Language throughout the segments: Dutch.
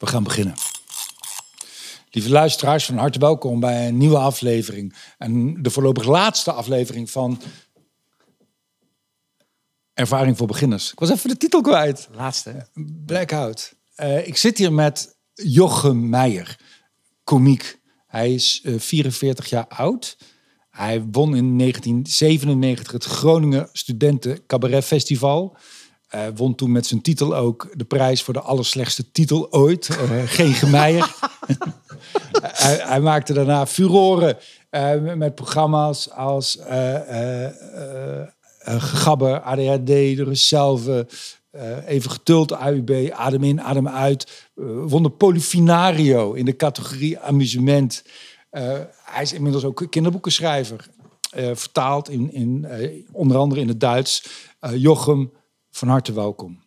We gaan beginnen. Lieve luisteraars, van harte welkom bij een nieuwe aflevering. En de voorlopig laatste aflevering van Ervaring voor Beginners. Ik was even de titel kwijt. Laatste. Blackout. Uh, ik zit hier met Jochem Meijer, komiek. Hij is uh, 44 jaar oud. Hij won in 1997 het Groningen Studenten Cabaret Festival. Uh, won toen met zijn titel ook de prijs voor de allerslechtste titel ooit. Uh, geen gemeier. hij, hij, maakte daarna furoren uh, met programma's als Gabber, ADHD, de Reselve, Even getuld, AUB, Adem in, Adem uit. won de Polifinario in de categorie amusement. hij is inmiddels ook kinderboekenschrijver. vertaald in, in onder andere in het Duits. Jochem van harte welkom.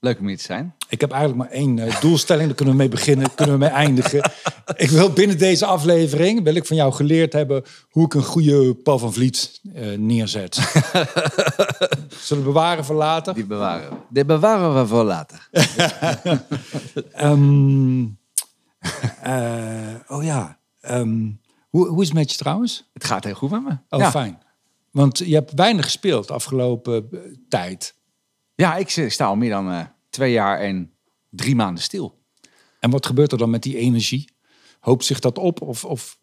Leuk om hier te zijn. Ik heb eigenlijk maar één uh, doelstelling, daar kunnen we mee beginnen, kunnen we mee eindigen. Ik wil binnen deze aflevering, wil ik van jou geleerd hebben hoe ik een goede Paul van Vliet uh, neerzet. Zullen we bewaren voor later? Die bewaren. Die bewaren we voor later. um, uh, oh ja, um, hoe, hoe is het met je trouwens? Het gaat heel goed met me. Oh, ja. fijn. Want je hebt weinig gespeeld de afgelopen tijd. Ja, ik sta al meer dan uh, twee jaar en drie maanden stil. En wat gebeurt er dan met die energie? Hoopt zich dat op? Of, of...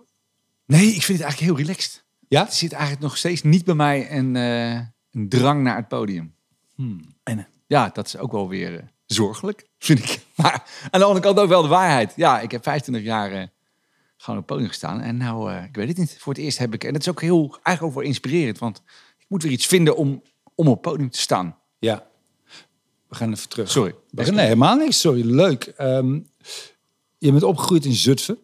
Nee, ik vind het eigenlijk heel relaxed. Ja? Er zit eigenlijk nog steeds niet bij mij een, uh, een drang naar het podium. Hmm. En uh, ja, dat is ook wel weer uh, zorgelijk, vind ik. Maar aan de andere kant ook wel de waarheid. Ja, ik heb 25 jaar gewoon op het podium gestaan. En nou, ik weet het niet. Voor het eerst heb ik... En dat is ook heel, eigenlijk ook wel inspirerend. Want ik moet weer iets vinden om, om op het podium te staan. Ja. We gaan even terug. Sorry. Nee, helemaal niks. Sorry, leuk. Um, je bent opgegroeid in Zutphen.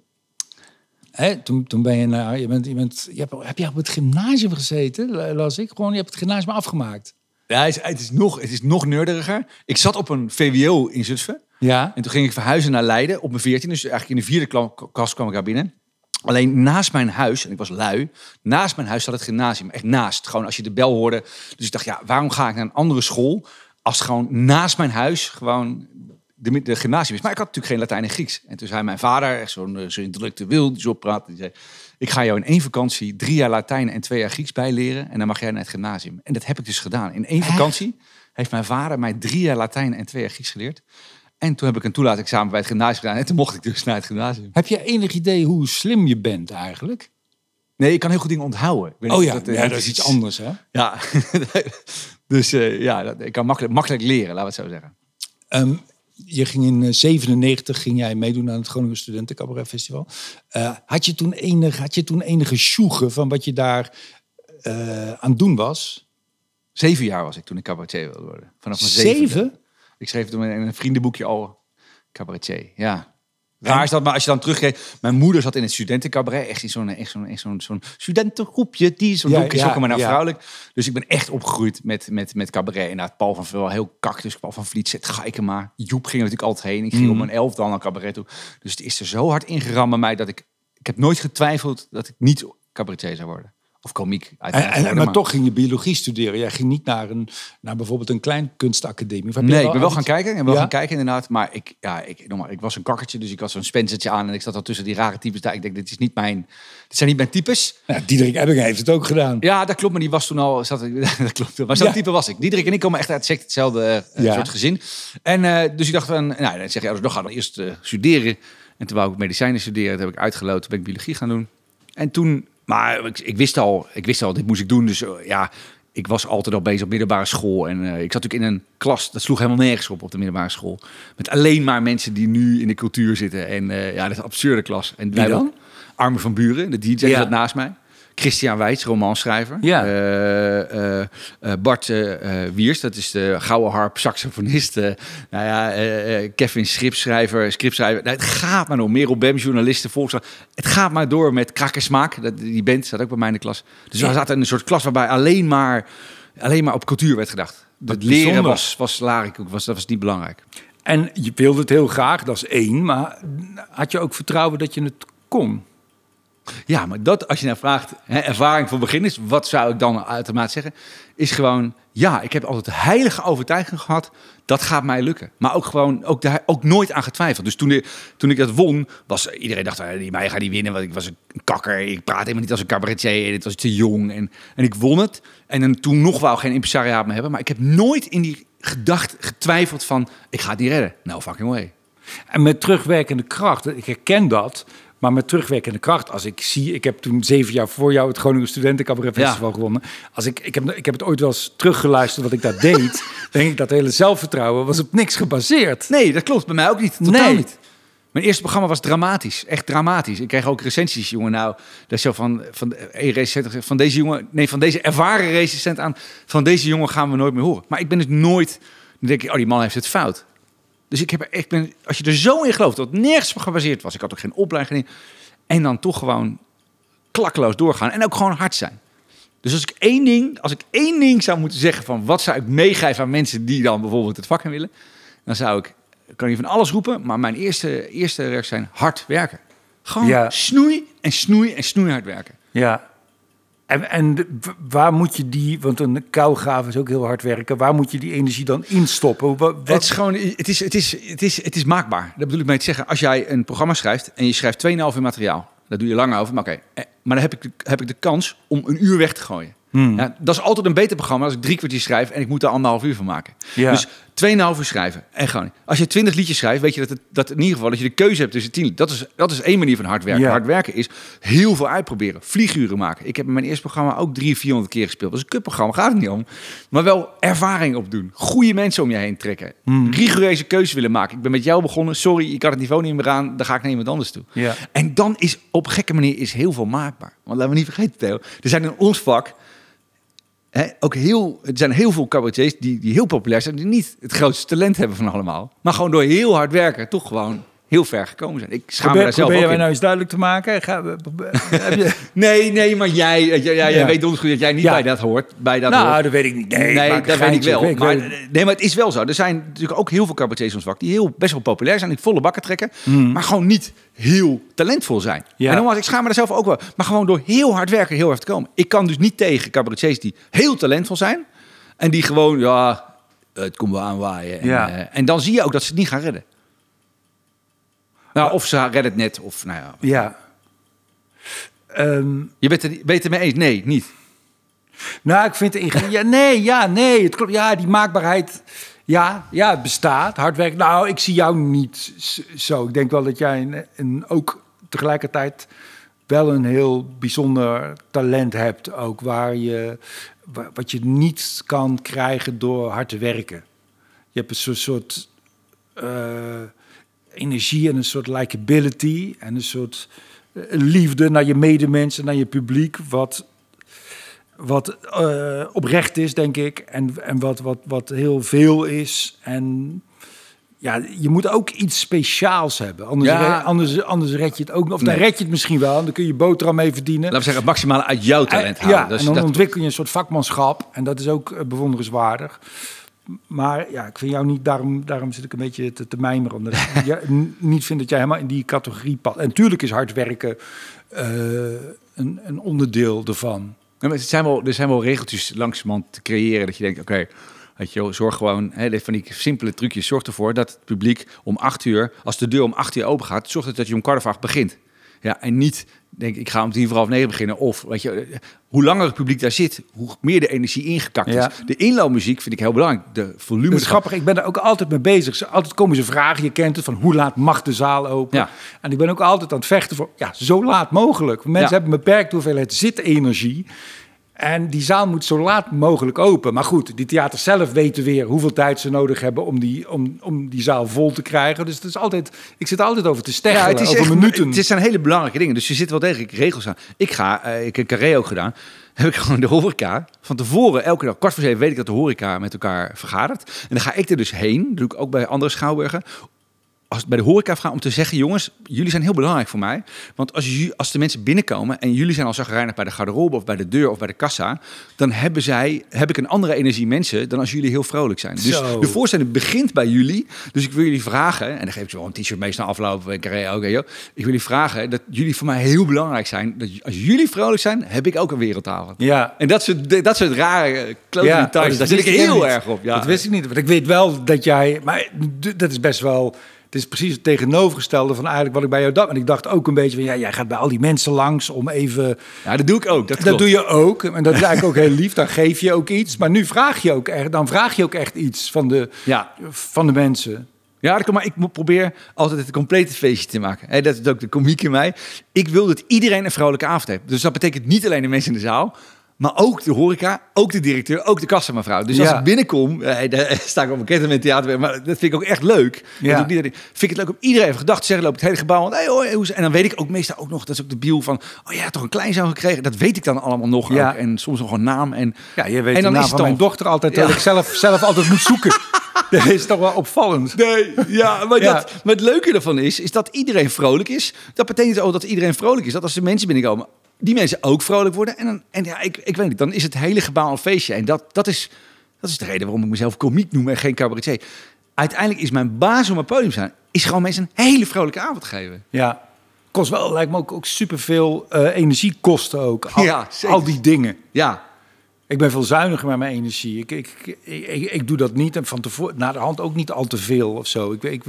Hè, toen, toen ben je naar, je bent, je bent, je hebt, heb je op het gymnasium gezeten, las ik? Gewoon, je hebt het gymnasium afgemaakt. Ja, het is, het is, nog, het is nog neurderiger. Ik zat op een VWO in Zutphen. Ja. En toen ging ik verhuizen naar Leiden op mijn 14. Dus eigenlijk in de vierde klas kwam ik daar binnen. Alleen naast mijn huis, en ik was lui, naast mijn huis zat het gymnasium. Echt naast. Gewoon als je de bel hoorde. Dus ik dacht, ja, waarom ga ik naar een andere school als gewoon naast mijn huis gewoon de, de gymnasium is. Maar ik had natuurlijk geen Latijn en Grieks. En toen zei mijn vader, echt zo'n zo intellectueel die zo praat, die zei: Ik ga jou in één vakantie drie jaar Latijn en twee jaar Grieks bijleren. En dan mag jij naar het gymnasium. En dat heb ik dus gedaan. In één vakantie heeft mijn vader mij drie jaar Latijn en twee jaar Grieks geleerd. En toen heb ik een toelaatexamen bij het gymnasium gedaan. En toen mocht ik dus naar het gymnasium. Heb je enig idee hoe slim je bent eigenlijk? Nee, ik kan heel goed dingen onthouden. Ik oh ja, dat, ja, dat is iets anders hè? Ja, dus uh, ja, dat, ik kan makkelijk, makkelijk leren, laten we het zo zeggen. Um, je ging in 97 ging jij meedoen aan het Groningen Studenten Cabaret Festival. Uh, had je toen enige, had je toen enige sjoegen van wat je daar uh, aan doen was? Zeven jaar was ik toen ik cabaretier wilde worden. Vanaf mijn Zeven? Ik schreef toen in een vriendenboekje al cabaretier. Ja. Raar is dat, maar als je dan teruggeeft... Mijn moeder zat in het studentencabaret. Echt in zo'n echt zo'n echt zo'n zo'n studentengroepje. Die zo'n Ja, is ja, ook maar naar ja. vrouwelijk. Dus ik ben echt opgegroeid met, met, met cabaret. Inderdaad, Paul van Veel, heel kak. Dus Paul van Vliet, zet Gaikema. Joep ging er natuurlijk altijd heen. Ik ging Mm. om mijn elfde al naar cabaret toe. Dus het is er zo hard ingeramd bij mij dat ik... Ik heb nooit getwijfeld dat ik niet cabaretier zou worden. Of komiek En, en, maar toch ging je biologie studeren. Jij ging niet naar, een, naar bijvoorbeeld een klein kunstacademie. Nee, ik ben wel gaan kijken. Ben wel Ja? gaan kijken inderdaad. Maar ik, ja, ik, normaal, ik was een kakkertje, dus ik had zo'n spencertje aan. En ik zat al tussen die rare types daar. Ik denk, dit, is niet mijn, dit zijn niet mijn types. Ja, Diederik Ebbing heeft het ook gedaan. Ja, dat klopt. Maar die was toen al... Zat, dat klopt. Maar zo'n Ja. type was ik. Diederik en ik komen echt uit exact hetzelfde eh, Ja. soort gezin. En eh, dus ik dacht van... Nou, dan zeg je, ouders, nog ga dan eerst eh, studeren. En toen wou ik medicijnen studeren. Dat heb ik uitgeloten. Toen ben ik biologie gaan doen. En toen... Maar ik, ik wist al, ik wist al, dit moest ik doen. Dus eh, ja, ik was altijd al bezig op middelbare school. En eh, ik zat natuurlijk in een klas, dat sloeg helemaal nergens op op de middelbare school. Met alleen maar mensen die nu in de cultuur zitten. En eh, ja, dat is een absurde klas. En Wie dan? Armin van Buren, de DJ Ja. zat naast mij. Christian Wijts, romanschrijver. Ja. Eh, eh, eh, Bart Wiers, dat is de gouden harp saxofonist. nou ja, Kevin Scriptschrijver, scriptschrijver. Nou, het gaat maar door. Merel Bem, journalisten, volkskrant. Het gaat maar door met Krakkersmaak. Dat, die band zat ook bij mij in de klas. Dus we zaten in een soort klas waarbij alleen maar, alleen maar op cultuur werd gedacht. Het leren was, was was, dat was niet belangrijk. En je wilde het heel graag, dat is één. Maar had je ook vertrouwen dat je het kon? Ja, maar dat, als je nou vraagt, hè, ervaring voor beginners, wat zou ik dan automatisch zeggen? Is gewoon, ja, ik heb altijd heilige overtuiging gehad, dat gaat mij lukken. Maar ook gewoon, ook, ook nooit aan getwijfeld. Dus toen, toen ik dat won, was iedereen dacht, eh, die mij gaat niet winnen, want ik was een kakker. Ik praat helemaal niet als een cabaretier en het was te jong. En, en ik won het. En toen nog wou geen impresariaat meer hebben. Maar ik heb nooit in die gedacht getwijfeld van, ik ga het niet redden. Nou, fucking way. En met terugwerkende kracht, ik herken dat. Maar met terugwerkende kracht, als ik zie, ik heb toen zeven jaar voor jou het Groningen Studenten Cabaret Ja. Festival gewonnen. Als ik, ik, heb, ik heb het ooit wel eens teruggeluisterd wat ik daar deed. denk ik dat hele zelfvertrouwen was op niks gebaseerd. Nee, dat klopt. Bij mij ook niet. Totaal Nee. niet. Mijn eerste programma was dramatisch. Echt dramatisch. Ik kreeg ook recensies, jongen. Nou, dat is zo van, van, een recensent gezegd, van deze jongen... Nee, van deze ervaren recensent aan... Van deze jongen gaan we nooit meer horen. Maar ik ben het nooit... Dan denk ik, oh, die man heeft het fout. Dus ik heb echt... Ben, als je er zo in gelooft, dat het nergens op gebaseerd was. Ik had ook geen opleiding. gedaan, En dan toch gewoon klakkeloos doorgaan. En ook gewoon hard zijn. Dus als ik één ding, als ik één ding zou moeten zeggen van wat zou ik meegeven aan mensen die dan bijvoorbeeld het vak in willen, dan zou ik, kan je van alles roepen, maar mijn eerste, eerste reactie zijn hard werken. Gewoon Ja. snoei en snoei en snoeihard werken. Ja. En, en waar moet je die, want een kougraaf is ook heel hard werken, waar moet je die energie dan instoppen? Wat, Het is gewoon, het is, het, is, het, is, het is maakbaar. Dat bedoel ik mee te zeggen. Als jij een programma schrijft en je schrijft 2,5 uur materiaal, daar doe je lang over, maar oké. Eh, Maar dan heb ik, de, heb ik de kans om een uur weg te gooien. Hmm. Ja, dat is altijd een beter programma als ik drie kwartier schrijf en ik moet er anderhalf uur van maken. Ja. Dus 2,5 uur schrijven. En gewoon, als je 20 liedjes schrijft, weet je dat, het, dat in ieder geval dat je de keuze hebt tussen 10 liedjes. Dat is, dat is één manier van hard werken. Ja. Hard werken is heel veel uitproberen. Vlieguren maken. Ik heb in mijn eerste programma ook 300, 400 keer gespeeld. Dat is een kutprogramma, gaat het niet om. Maar wel ervaring opdoen. Goede mensen om je heen trekken. Hmm. Rigoureuze keuzes willen maken. Ik ben met jou begonnen. Sorry, ik had het niveau niet meer aan. Dan ga ik naar iemand anders toe. Ja. En dan is op gekke manier is heel veel maakbaar. Want laten we niet vergeten, Theo. Er zijn in ons vak ook heel, er zijn heel veel cabaretiers die, die heel populair zijn, die niet het grootste talent hebben van allemaal. Maar gewoon door heel hard werken toch gewoon heel ver gekomen zijn. Ik schaam me daar zelf probeer jij in. nou eens duidelijk te maken? Ga, heb je, Nee, nee, maar jij, jij, jij, jij Ja. weet goed dat jij niet Ja. bij dat hoort. Bij dat nou, hoort. dat weet ik niet. Nee, dat weet ik wel. Ik maar, weet- nee, maar het is wel zo. Er zijn natuurlijk ook heel veel cabaretiers ons vak die heel, best wel populair zijn, die volle bakken trekken, maar gewoon niet heel talentvol zijn. Ja. En nogmaals, ik schaam me daar zelf ook wel. Maar gewoon door heel hard werken heel erg te komen. Ik kan dus niet tegen cabaretiers die heel talentvol zijn en die gewoon, ja, het komt wel aanwaaien. En, Ja. eh, en dan zie je ook dat ze het niet gaan redden. Nou, of ze redden het net, of nou ja. Ja. Ehm, Je bent het, ben je het ermee eens? Nee, niet. nou, ik vind het ja, nee, ja, nee, het klopt. Ja, die maakbaarheid, ja, ja, het bestaat. Hard werken. Nou, ik zie jou niet zo. Ik denk wel dat jij een, een, ook tegelijkertijd wel een heel bijzonder talent hebt, ook waar je wa- wat je niet kan krijgen door hard te werken. Je hebt een soort, soort eh, energie en een soort likability en een soort eh, liefde naar je medemensen, naar je publiek, wat, wat eh, oprecht is, denk ik, en, en wat, wat, wat heel veel is. En ja, je moet ook iets speciaals hebben, anders, Ja. re- anders, anders red je het ook. Of dan red je het misschien wel, en dan kun je boterham mee verdienen. Laten we zeggen, het maximale uit jouw talent Eh, halen. Ja, Dus en dan dat- ontwikkel je een soort vakmanschap. En dat is ook eh, bewonderenswaardig. Maar ja, ik vind jou niet, daarom, daarom zit ik een beetje te, mijmeren. Omdat ik niet vind dat jij helemaal in die categorie past. En natuurlijk is hard werken eh, een, een onderdeel ervan. Ja, maar er, zijn wel, er zijn wel regeltjes langzamerhand te creëren dat je denkt, oké, weet je zorg gewoon, hè, van die simpele trucjes, zorg ervoor dat het publiek om acht uur, als de deur om acht uur open gaat, zorg dat je om kwart over acht begint. Ja, en niet denk ik ga om tien voor half negen beginnen. Of weet je, hoe langer het publiek daar zit, hoe meer de energie ingekakt Ja. is. De inloopmuziek vind ik heel belangrijk. De volume. Dat is grappig, ik ben daar ook altijd mee bezig. Altijd komen ze vragen, je kent het, van hoe laat mag de zaal open? Ja. En ik ben ook altijd aan het vechten voor, ja, zo laat mogelijk. Want Mensen Ja. hebben een beperkte hoeveelheid zitenergie. En die zaal moet zo laat mogelijk open. Maar goed, die theaters zelf weten weer hoeveel tijd ze nodig hebben om die, om, om die zaal vol te krijgen. Dus het is altijd, ik zit altijd over te steggelen, Ja, het is over echt, minuten. Het zijn hele belangrijke dingen. Dus je zit wel degelijk regels aan. Ik ga, eh, ik heb carré ook gedaan. Heb ik gewoon de horeca. Van tevoren, elke dag, kwart voor zeven, weet ik dat de horeca met elkaar vergadert. En dan ga ik er dus heen. Dat doe ik ook bij andere schouwburgen. Als bij de horeca vraag om te zeggen, jongens, jullie zijn heel belangrijk voor mij. Want als, als de mensen binnenkomen en jullie zijn al zagrijnig bij de garderobe of bij de deur of bij de kassa, dan hebben zij, heb ik een andere energie mensen dan als jullie heel vrolijk zijn. Dus Zo. de voorstelling begint bij jullie. Dus ik wil jullie vragen, en dan geef ik ze wel een t-shirt mee na afloop. Ik, oké, joh. ik wil jullie vragen dat jullie voor mij heel belangrijk zijn. Dat als jullie vrolijk zijn, heb ik ook een wereldavond. Ja. En dat soort, dat soort rare eh, klote Ja, details, daar zit ik heel niet. erg op. Ja. Dat wist ik niet. Want ik weet wel dat jij... Maar dat is best wel... Het is precies het tegenovergestelde van eigenlijk wat ik bij jou dacht. En ik dacht ook een beetje van... Ja, jij gaat bij al die mensen langs om even... Ja, dat doe ik ook. Dat, doe je ook. En dat is eigenlijk ook heel lief. Dan geef je ook iets. Maar nu vraag je ook echt... Dan vraag je ook echt iets van de, Ja. van de mensen. Ja, maar ik probeer altijd het complete feestje te maken. Dat is ook de komiek in mij. Ik wil dat iedereen een vrolijke avond heeft. Dus dat betekent niet alleen de mensen in de zaal, maar ook de horeca, ook de directeur, ook de kassamevrouw. Dus als Ja. ik binnenkom, eh, daar sta ik op een ketten met theater, maar dat vind ik ook echt leuk. Ja. Ik niet, vind ik het leuk om iedereen even gedacht te zeggen, loopt het hele gebouw, want, hey, hoi, hoe is- en dan weet ik ook meestal ook nog, dat is ook de biel van, oh ja, toch een kleinzoon gekregen. Dat weet ik dan allemaal nog Ja. ook. En soms nog een naam. En, Ja, je weet en de dan naam is van het mijn dan- dochter altijd... Ja. Dat ik zelf, zelf altijd moet zoeken. dat is toch wel opvallend. Nee, ja, maar, Ja. Dat, maar het leuke ervan is, is dat iedereen vrolijk is. Dat betekent ook dat iedereen vrolijk is. Dat als er mensen binnenkomen, die mensen ook vrolijk worden. En, dan, en ja, ik, ik weet niet, dan is het hele gebouw een feestje. En dat, dat, is, dat is de reden waarom ik mezelf komiek noem en geen cabaretier. Uiteindelijk is mijn baas op mijn podium staan, is gewoon mensen een hele vrolijke avond geven. Ja. Kost wel, lijkt me ook, ook superveel eh energiekosten ook. Al, Ja, al die dingen. Ja, Ik ben veel zuiniger met mijn energie. Ik, ik, ik, ik, doe dat niet en van tevoren, na de hand ook niet al te veel of zo. Ik, ik,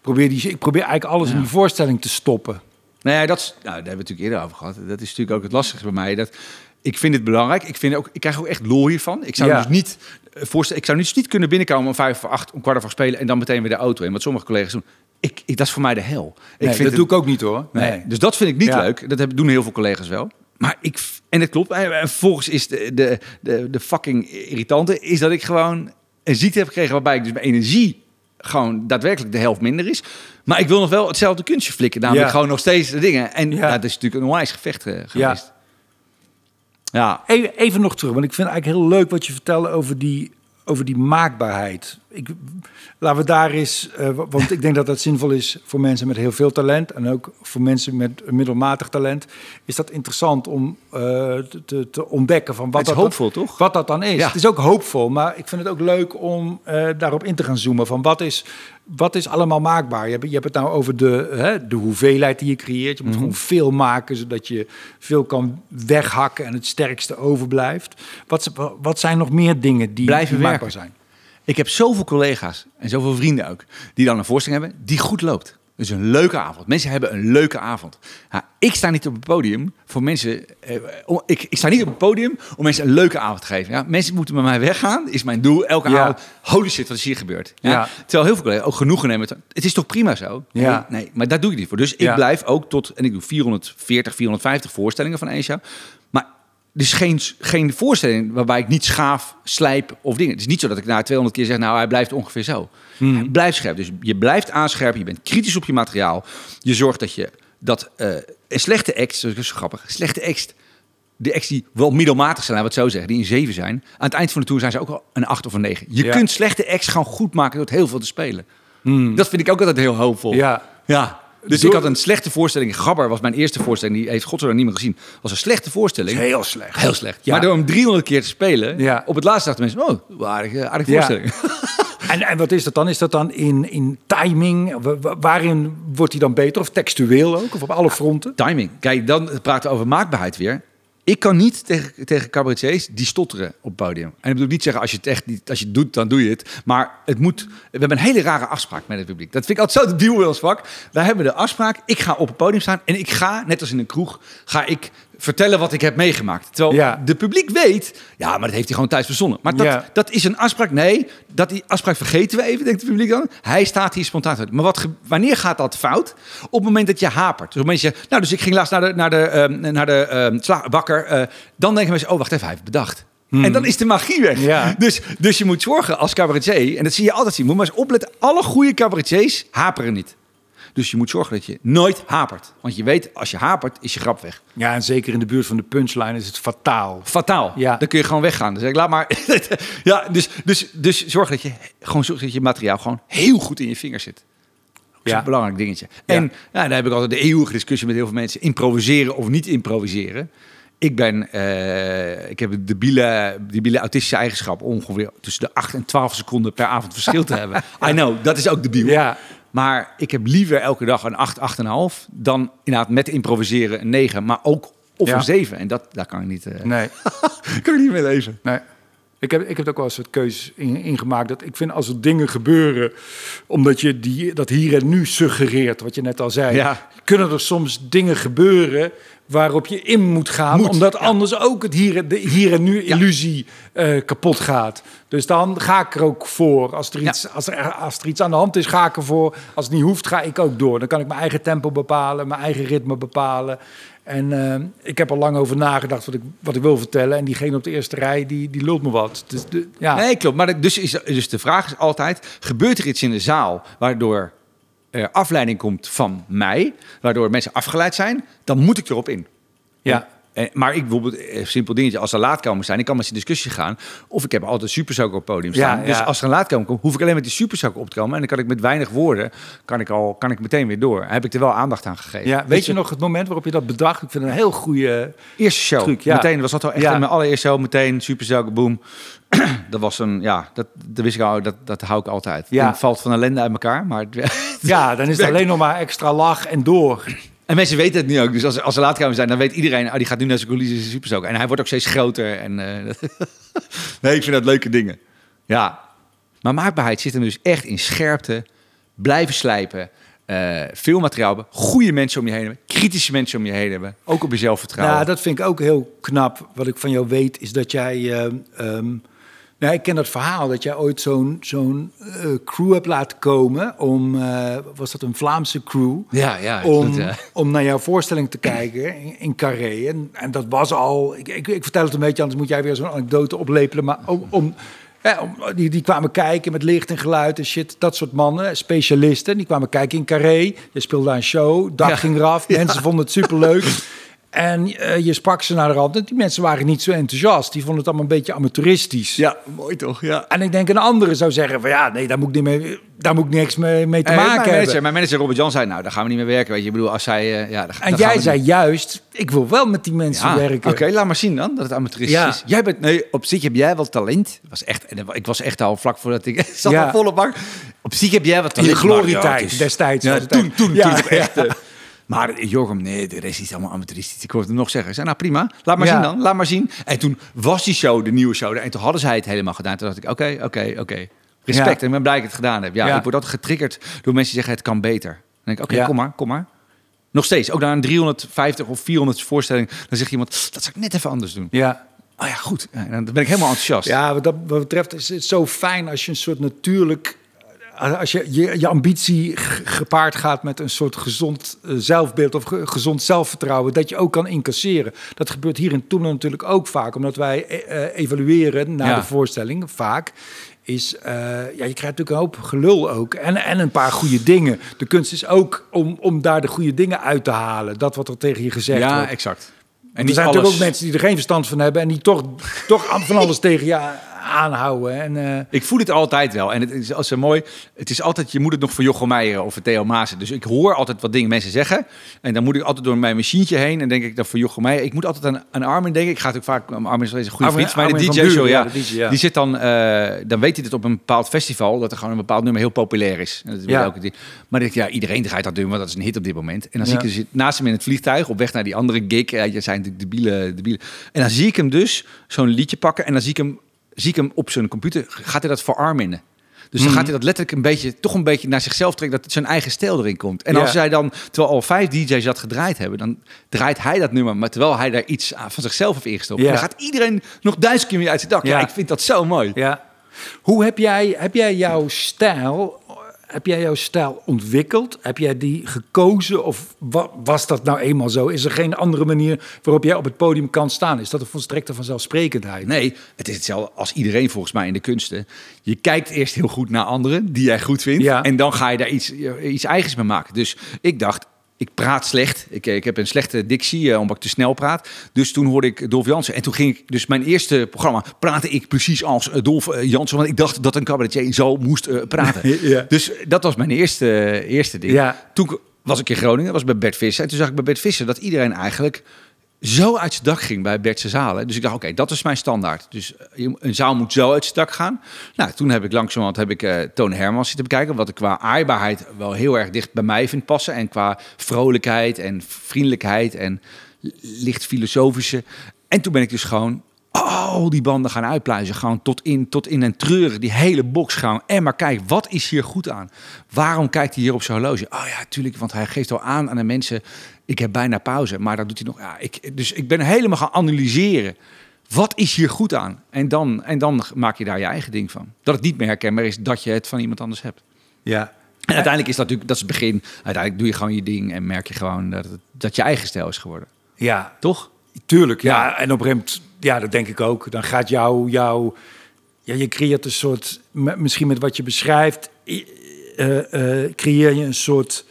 probeer, die, ik probeer eigenlijk alles in die voorstelling te stoppen. Nou ja, dat, is, nou, daar hebben we het natuurlijk eerder over gehad. Dat is natuurlijk ook het lastigste bij mij. Dat, ik vind het belangrijk. Ik, vind ook, ik krijg ook echt lol hiervan. Ik zou Ja. dus niet eh, voorstellen, ik zou dus niet kunnen binnenkomen om vijf voor acht, om kwart over spelen en dan meteen weer de auto in. Wat sommige collega's doen. Ik, ik, dat is voor mij de hel. Ik Nee, vind dat het- doe ik ook niet hoor. Nee. Nee. Dus dat vind ik niet Ja. leuk. Dat hebben, doen heel veel collega's wel. Maar ik, en het klopt. En, en vervolgens is de, de, de, de fucking irritante, is dat ik gewoon een ziekte heb gekregen waarbij ik dus mijn energie gewoon daadwerkelijk de helft minder is. Maar ik wil nog wel hetzelfde kunstje flikken. Namelijk Ja. gewoon nog steeds de dingen. En Ja. ja. dat is natuurlijk een onwijs gevecht eh, geweest. Ja. Even, even nog terug, want ik vind eigenlijk heel leuk wat je vertelde over die, over die maakbaarheid. Ik, laten we daar eens, eh, wa- want ik denk dat dat zinvol is voor mensen met heel veel talent en ook voor mensen met middelmatig talent. Is dat interessant om eh, te- te, ontdekken van wat Het is dat hoopvol, dan, toch? Wat dat dan is. Ja. Het is ook hoopvol, maar ik vind het ook leuk om eh, daarop in te gaan zoomen van wat is, wat is allemaal maakbaar. Je hebt, je hebt het nou over de, hè, de hoeveelheid die je creëert. Je moet Mhm. gewoon veel maken zodat je veel kan weghakken en het sterkste overblijft. Wat, wat zijn nog meer dingen die, Blijven maakbaar werken. zijn? Ik heb zoveel collega's en zoveel vrienden ook, die dan een voorstelling hebben die goed loopt. Dus een leuke avond. Mensen hebben een leuke avond. Ik sta niet op het podium voor mensen. Eh, om- ik, ik sta niet op het podium om mensen een leuke avond te geven. Ja, mensen moeten met mij weggaan, is mijn doel. Elke Ja. avond. Holy shit, wat is hier gebeurd? Ja? Ja. Terwijl heel veel collega's ook genoegen nemen. Het is toch prima zo? Ja. Nee, nee, maar daar doe ik niet voor. Dus ik blijf ook tot. En ik doe 440, 450 voorstellingen van één dus geen, geen voorstelling waarbij ik niet schaaf, slijp of dingen. Het is niet zo dat ik na 200 keer zeg, nou, hij blijft ongeveer zo. Hij blijft scherp. Dus je blijft aanscherpen, je bent kritisch op je materiaal. Je zorgt dat je dat eh, een slechte ex, dat is zo grappig, slechte ex, de ex die wel middelmatig zijn, laten we het zo zeggen, die een 7 zijn. Aan het eind van de tour zijn ze ook wel een 8 of een 9. Je Ja. kunt slechte ex gewoon goed maken door het heel veel te spelen. Dat vind ik ook altijd heel hoopvol. Ja. Ja. Dus ik had een slechte voorstelling. Gabber was mijn eerste voorstelling. Die heeft godzijdank niet meer gezien. Was een slechte voorstelling. Heel slecht. Heel slecht. Ja. Maar door hem 300 keer te spelen, Ja. op het laatste dachten mensen, oh, aardige, aardige voorstelling. En, en wat is dat dan? Is dat dan in, in timing? Wa- wa- Waarin wordt hij dan beter? Of textueel ook? Of op alle fronten? Timing. Kijk, dan praten we over maakbaarheid weer. Ik kan niet tegen, tegen cabaretiers die stotteren op het podium. En ik bedoel niet zeggen, als je het echt niet, als je doet, dan doe je het. Maar het moet, we hebben een hele rare afspraak met het publiek. Dat vind ik altijd zo de deal in ons vak. Wij hebben de afspraak, ik ga op het podium staan en ik ga, net als in een kroeg, ga ik vertellen wat ik heb meegemaakt. Terwijl Ja. de publiek weet, ja, maar dat heeft hij gewoon thuis verzonnen. Maar dat, Ja. dat is een afspraak. Nee, dat die afspraak vergeten we even, denkt het publiek dan. Hij staat hier spontaan uit. Maar wat, wanneer gaat dat fout? Op het moment dat je hapert. Dus op het moment dat je, nou, dus ik ging laatst naar de, naar de, ehm, naar de ehm, sla- bakker. eh, dan denken mensen, oh, wacht even, hij heeft bedacht. En dan is de magie weg. Hmm. Ja. Dus, dus je moet zorgen als cabaretier, en dat zie je altijd zien, moet maar eens opletten, alle goede cabaretiers haperen niet. Dus je moet zorgen dat je nooit hapert. Want je weet, als je hapert, is je grap weg. Ja, en zeker in de buurt van de punchline is het fataal. Fataal. Ja. Dan kun je gewoon weggaan. Dus ik laat maar. ja, dus, dus, dus zorg dat je gewoon zorg dat je materiaal gewoon heel goed in je vingers zit. is Ja. een belangrijk dingetje. En ja, daar heb ik altijd de eeuwige discussie met heel veel mensen. Improviseren of niet improviseren. Ik ben, eh, ik heb de debiele, debiele autistische eigenschap ongeveer tussen de 8 en 12 seconden per avond verschil te hebben. I know, dat is ook debiel. Ja, Maar ik heb liever elke dag een 8, 8,5 dan inderdaad met improviseren een 9, maar ook of Ja. een 7. En dat, daar kan ik niet, eh, nee. kan ik niet mee leven. Nee. Ik heb, ik heb ook wel een soort keuzes in, in gemaakt. Dat ik vind als er dingen gebeuren, omdat je die, dat hier en nu suggereert, wat je net al zei, Ja. kunnen er soms dingen gebeuren waarop je in moet gaan, Moet, omdat ja. anders ook het hier, en- de hier en nu illusie eh, kapot gaat. Dus dan ga ik er ook voor. Als er, Ja. iets, als, er, als er iets aan de hand is, ga ik ervoor. Als het niet hoeft, ga ik ook door. Dan kan ik mijn eigen tempo bepalen, mijn eigen ritme bepalen. En eh, ik heb er lang over nagedacht wat ik, wat ik wil vertellen. En diegene op de eerste rij, die, die lult me wat. Dus de, ja. Nee, klopt. Maar dus, is, dus de vraag is altijd: gebeurt er iets in de zaal waardoor er afleiding komt van mij, waardoor mensen afgeleid zijn, dan moet ik erop in. ja. Eh, maar ik bijvoorbeeld, eh, simpel dingetje, als er laatkomers zijn, ik kan met ze in discussie gaan. Of ik heb altijd supersoker op het podium Ja, staan. Dus ja. als er een laatkomer komt, hoef ik alleen met die supersoker op te komen. En dan kan ik met weinig woorden, kan ik, al, kan ik meteen weer door. Heb ik er wel aandacht aan gegeven. Ja, weet je nog het moment waarop je dat bedacht? Ik vind het een heel goede... Eerste show. Truc, ja. Meteen was dat al echt mijn allereerste show. Meteen supersoker, boom. dat was een, ja, dat, dat wist ik al, dat, dat hou ik altijd. Ja. Het valt van ellende uit elkaar, maar... het- Ja, dan is het alleen nog maar extra lach en door. En mensen weten het nu ook. Dus als, als er laatkomen zijn, dan weet iedereen... Oh, die gaat nu naar zijn coulissen. En hij wordt ook steeds groter. En, eh, nee, ik vind dat leuke dingen. Ja. Maar maakbaarheid zit hem dus echt in scherpte. Blijven slijpen. eh, veel materiaal hebben. Goede mensen om je heen hebben. Kritische mensen om je heen hebben. Ook op je zelfvertrouwen. Ja, dat vind ik ook heel knap. Wat ik van jou weet, is dat jij... eh, ehm, nou, ik ken dat verhaal dat jij ooit zo'n zo'n eh, crew hebt laten komen om... eh, was dat een Vlaamse crew? ja, ja. om, ja. om naar jouw voorstelling te kijken in, in Carré. En, en dat was al... Ik, ik, ik vertel het een beetje, anders moet jij weer zo'n anekdote oplepelen. Maar om, om, ja, om- die, die kwamen kijken met licht en geluid en shit. Dat soort mannen, specialisten. Die kwamen kijken in Carré. Je speelde daar een show, Ja. ging eraf. Mensen vonden het superleuk. En eh, je sprak ze naar de rand. En die mensen waren niet zo enthousiast. Die vonden het allemaal een beetje amateuristisch. Ja, mooi toch? Ja. En ik denk een andere zou zeggen van ja, nee, daar moet ik, niet mee, daar moet ik niks mee, mee te maken mijn, hebben. manager, mijn manager Robert Jan zei, nou, daar gaan we niet meer werken. Weet je, ik bedoel, als zij... eh, ja, En jij zei niet. juist, ik wil wel met die mensen Ja, werken. Oké, laat maar zien dan, dat het amateuristisch Ja. is. Jij bent, nee, op zich heb jij wel talent. Was echt, en ik was echt al vlak voordat ik zat Ja. al volle bak. Op zich heb jij wat In talent. glorietijd ja, het is- destijds. Ja, toen, toen, toen echt. eh, maar Jochem, nee, de rest is allemaal amateuristisch. Ik hoorde hem nog zeggen. Ik zei, nou prima, laat maar Ja. zien dan, laat maar zien. En toen was die show, de nieuwe show, en toen hadden zij het helemaal gedaan. Toen dacht ik, oké, oké, oké. Respect, Ja. en ik ben blij dat ik het gedaan heb. Ja, Ja. ik word altijd getriggerd door mensen die zeggen, het kan beter. Dan denk ik, oké, kom maar, kom maar. Nog steeds, ook na een 350 of 400 voorstelling, dan zegt iemand, dat zou ik net even anders doen. Ja. Oh ja, goed. Dan ben ik helemaal enthousiast. ja, wat dat wat betreft is het zo fijn als je een soort natuurlijk... Als je, je, je ambitie gepaard gaat met een soort gezond eh, zelfbeeld of ge- gezond zelfvertrouwen, dat je ook kan incasseren. Dat gebeurt hier in Toemelen natuurlijk ook vaak, omdat wij eh, eh, evalueren na Ja. de voorstelling vaak. Is, eh, ja, je krijgt natuurlijk een hoop gelul ook. En, en een paar goede dingen. De kunst is ook om, om daar de goede dingen uit te halen. Dat wat er tegen je gezegd ja wordt. exact. En er zijn natuurlijk ook mensen die er geen verstand van hebben en die toch, toch van alles tegen je aanhouden. En, eh, Ik voel het altijd wel. En het is als mooi. Het is altijd, je moet het nog voor Jochem Meijer of voor Theo Maassen. Dus ik hoor altijd wat dingen mensen zeggen. En dan moet ik altijd door mijn machientje heen. En denk ik dan voor Jochem Meijer. Ik moet altijd aan, aan Armin denken. Ik ga natuurlijk vaak... Armin is een goede vriend mij. De DJ-show, Buren, ja. ja, de DJ, ja. Die zit dan... eh, dan weet hij dat op een bepaald festival... dat er gewoon een bepaald nummer heel populair is. En dat is Ja. elke maar denk ik, ja, iedereen draait dat nummer. Dat is een hit op dit moment. En dan zie ik zit naast hem in het vliegtuig... op weg naar die andere gig. Ja, je zijn natuurlijk debiele, debiele. En dan zie ik hem dus zo'n liedje pakken. En dan zie ik hem, zie ik hem op zijn computer. Gaat hij dat verarmen? Dus dan Mhm. gaat hij dat letterlijk een beetje, toch een beetje naar zichzelf trekken, dat zijn eigen stijl erin komt. En Ja. als zij dan, terwijl al vijf DJ's dat gedraaid hebben, dan draait hij dat nummer, maar terwijl hij daar iets van zichzelf heeft ingestopt. Ja. En dan gaat iedereen nog duizend keer meer uit zijn dak. Ja. Ja. ik vind dat zo mooi. Ja. Hoe heb jij, heb jij jouw stijl, heb jij jouw stijl ontwikkeld? Heb jij die gekozen of wa- was dat nou eenmaal zo? Is er geen andere manier waarop jij op het podium kan staan? Is dat een volstrekte vanzelfsprekendheid? Nee, het is hetzelfde als iedereen volgens mij in de kunsten. Je kijkt eerst heel goed naar anderen die jij goed vindt. Ja. En dan ga je daar iets, iets eigens mee maken. Dus ik dacht, ik praat slecht. Ik, ik heb een slechte dictie, eh, omdat ik te snel praat. Dus toen hoorde ik Dolf Jansen. En toen ging ik, dus mijn eerste programma, praatte ik precies als eh, Dolf eh, Jansen. Want ik dacht dat een cabaretier zo moest eh, praten. Ja. Dus dat was mijn eerste, eerste ding. Ja. Toen was ik in Groningen, was bij Bert Visser. En toen zag ik bij Bert Visser dat iedereen eigenlijk zo uit zijn dak ging bij Bertse zalen. Dus ik dacht, oké, dat is mijn standaard. Dus eh, een zaal moet zo uit zijn dak gaan. Nou, toen heb ik langzamerhand heb ik eh Toon Hermans zitten bekijken. Wat ik qua aaibaarheid wel heel erg dicht bij mij vind passen. En qua vrolijkheid en vriendelijkheid en licht filosofische. En toen ben ik dus gewoon al die banden gaan uitpluizen. Gewoon tot in, tot in een treuren. Die hele box gaan. En maar kijk, wat is hier goed aan? Waarom kijkt hij hier op zijn horloge? Oh ja, tuurlijk, want hij geeft al aan aan de mensen... ik heb bijna pauze. Maar dat doet hij nog... Ja, ik, dus ik ben helemaal gaan analyseren. Wat is hier goed aan? En dan, en dan maak je daar je eigen ding van. Dat het niet meer herkenbaar is dat je het van iemand anders hebt. Ja. En uiteindelijk is dat natuurlijk, dat is het begin. Uiteindelijk doe je gewoon je ding en merk je gewoon dat, het, dat je eigen stijl is geworden. Ja, Toch? tuurlijk. Ja. Ja. En op een ja, dat denk ik ook. Dan gaat jouw, jouw ja, je creëert een soort, misschien met wat je beschrijft, eh, eh, creëer je een soort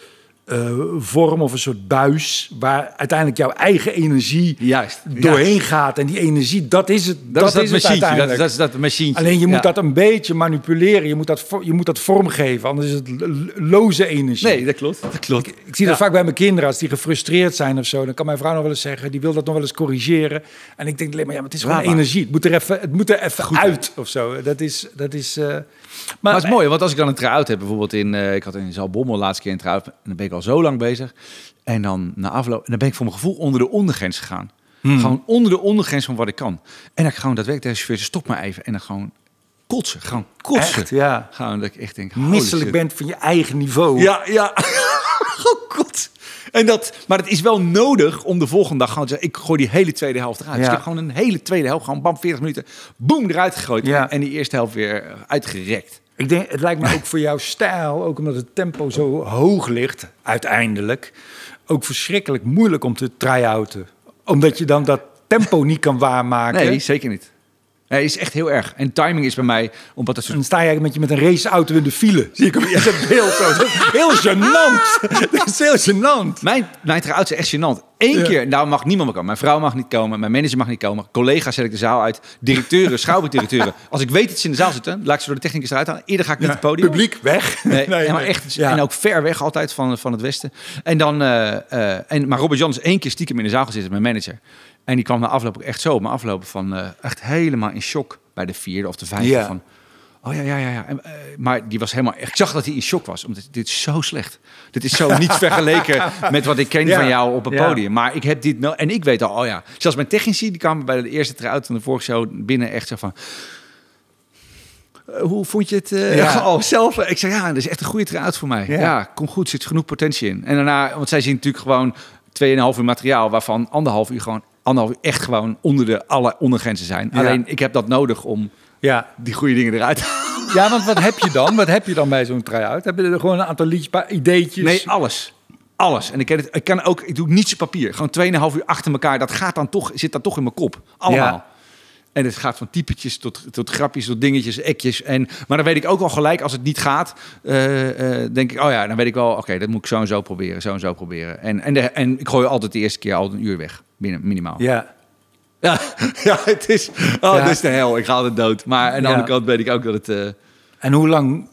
eh, vorm of een soort buis waar uiteindelijk jouw eigen energie Juist. doorheen gaat. En die energie, dat is het. Dat, is dat het machientje. Dat, uiteindelijk. dat is dat machientje. Alleen je moet Ja. dat een beetje manipuleren. Je moet dat, je moet dat vormgeven. Anders is het loze energie. Nee, dat klopt. Dat klopt. Ik zie dat vaak bij mijn kinderen, als die gefrustreerd zijn of zo. Dan kan mijn vrouw nog wel eens zeggen, die wil dat nog wel eens corrigeren. En ik denk alleen maar, ja, maar het is gewoon energie. Het moet er even, het moet er even uit of zo. Dat is, dat is. eh, Maar het is mooi, want als ik dan een try-out heb, bijvoorbeeld in... eh, ik had in Zalbommel de laatste keer een try-out. En dan ben ik al zo lang bezig. En dan na afloop... En dan ben ik voor mijn gevoel onder de ondergrens gegaan. Hmm. Gewoon onder de ondergrens van wat ik kan. En dan gewoon daadwerkelijk tegen de chauffeur, stop maar even. En dan gewoon kotsen. Gewoon kotsen. Echt, ja. Gewoon dat ik echt denk... misselijk shit. bent van je eigen niveau. Ja, ja. En dat, maar het is wel nodig om de volgende dag gewoon te zeggen... ik gooi die hele tweede helft eruit. Dus ik heb gewoon een hele tweede helft, gewoon bam, 40 minuten... boem, eruit gegooid. Ja. En die eerste helft weer eh, uitgerekt. Ik denk, het lijkt me ook voor jouw stijl, ook omdat het tempo zo hoog ligt, uiteindelijk, ook verschrikkelijk moeilijk om te try-outen. Omdat je dan dat tempo niet kan waarmaken. Nee, zeker niet. Nee, is echt heel erg. En timing is bij mij, omdat het zo... dan sta je met je met een raceauto in de file. Zie ik hem in het beeld zo. Dat is heel gênant. Dat is heel gênant. Mijn, mijn try-outs zijn echt gênant. Eén Ja. keer, nou mag niemand meer komen. Mijn vrouw mag niet komen, mijn manager mag niet komen. Collega's zet ik de zaal uit. Directeuren, schouwburgdirecteuren. Als ik weet dat ze in de zaal zitten, laat ik ze door de technicus eruit halen. Eerder ga ik niet het podium. Publiek weg. Nee, maar echt. Ja. En ook ver weg altijd van, van het westen. En dan, eh, eh, en, maar Robert Jan is één keer stiekem in de zaal gezeten, mijn manager. En die kwam na afloop ook echt zo, me aflopen van eh, echt helemaal in shock bij de vierde of de vijfde. Ja. Van, oh ja, ja, ja. ja. En, eh, maar die was helemaal, ik zag dat hij in shock was, omdat dit is zo slecht. Dit is zo niet vergeleken met wat ik ken Ja. van jou op een podium. Maar ik heb dit, nou, en ik weet al, oh ja. Zelfs mijn technici, die kwamen bij de eerste try-out van de vorige show binnen echt zo van... Eh, hoe vond je het Ja. al zelf? Ik zei, ja, dat is echt een goede try-out voor mij. Ja. Ja. kom goed, zit genoeg potentie in. En daarna, want zij zien natuurlijk gewoon 2,5 uur materiaal... waarvan anderhalf uur gewoon echt gewoon onder de alle ondergrenzen zijn. Ja. Alleen, ik heb dat nodig om Ja. die goede dingen eruit te halen. ja, want wat heb je dan? Wat heb je dan bij zo'n try-out? Heb je er gewoon een aantal liedjes, paar ideetjes? Nee, alles. Alles. En ik, ken het, ik kan ook, ik doe niets op papier. Gewoon 2,5 uur achter elkaar. Dat gaat dan toch, zit dan toch in mijn kop. Allemaal. Ja. En het gaat van typetjes tot, tot grapjes, tot dingetjes, ekjes. En, maar dan weet ik ook al gelijk, als het niet gaat, eh, eh, denk ik, oh ja, dan weet ik wel, oké, dat moet ik zo en zo proberen, zo en zo proberen. En, en, de, en ik gooi altijd de eerste keer al een uur weg, binnen, minimaal. Ja, Ja. ja, het is, oh, Ja. dat is de hel. Ik ga altijd dood. Maar aan de Ja. andere kant weet ik ook dat het eh, En hoe lang,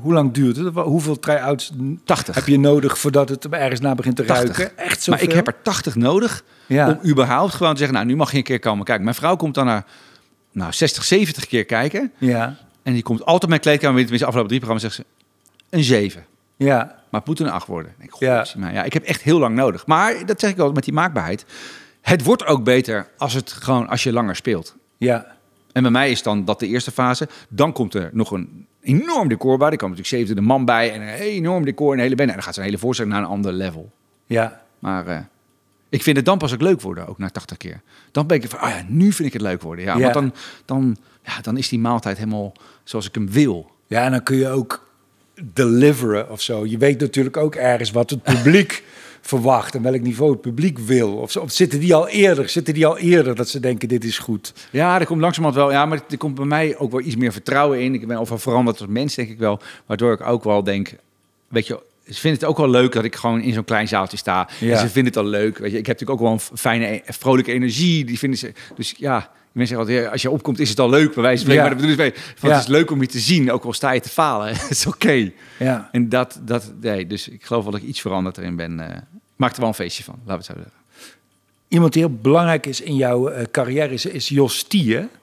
hoe lang duurt het? Hoeveel try-outs 80. heb je nodig voordat het ergens na begint te 80. ruiken? Echt zo Maar ik heb er 80 nodig Ja. om überhaupt gewoon te zeggen, nou, nu mag je een keer komen kijken. Mijn vrouw komt dan naar nou, 60, 70 keer kijken. Ja. En die komt altijd mijn kleedkamer, tenminste afgelopen drie programma's, zegt ze, een 7. Ja. Maar het moet een 8 worden. Ik, Ja. Maar ja, ik heb echt heel lang nodig. Maar dat zeg ik altijd met die maakbaarheid. Het wordt ook beter als, het gewoon, als je langer speelt. Ja. En bij mij is dan dat de eerste fase. Dan komt er nog een enorm decor bij. Er komt natuurlijk 70 man bij en een enorm decor en een hele band. En dan gaat zo'n hele voorstelling naar een ander level. Ja. Maar eh, ik vind het dan pas ook leuk worden, ook na 80 keer. Dan ben ik van, oh ja, nu vind ik het leuk worden. Ja, Ja. Want dan, dan, ja, dan is die maaltijd helemaal zoals ik hem wil. Ja, en dan kun je ook deliveren of zo. Je weet natuurlijk ook ergens wat het publiek verwacht en welk niveau het publiek wil. Of, of zitten die al eerder? Zitten die al eerder dat ze denken dit is goed? Ja, er komt langzamerhand wel. Ja, maar er komt bij mij ook wel iets meer vertrouwen in. Ik ben overal veranderd als mens, denk ik wel. Waardoor ik ook wel denk, weet je, ze vinden het ook wel leuk dat ik gewoon in zo'n klein zaaltje sta. Ja. En ze vinden het al leuk. Weet je, ik heb natuurlijk ook wel een fijne, e- vrolijke energie. Die vinden ze. Dus ja, mensen zeggen altijd, als je opkomt is het al leuk. Bij wijze van. Ja. Maar dat bedoel ik mee. Van. Het is leuk om je te zien, ook al sta je te falen. Het is oké. Ja. En dat, dat, nee, dus ik geloof wel dat ik iets veranderd erin ben. ik maak er wel een feestje van, laten we het zo zeggen. Iemand die heel belangrijk is in jouw eh, carrière is, is Jos?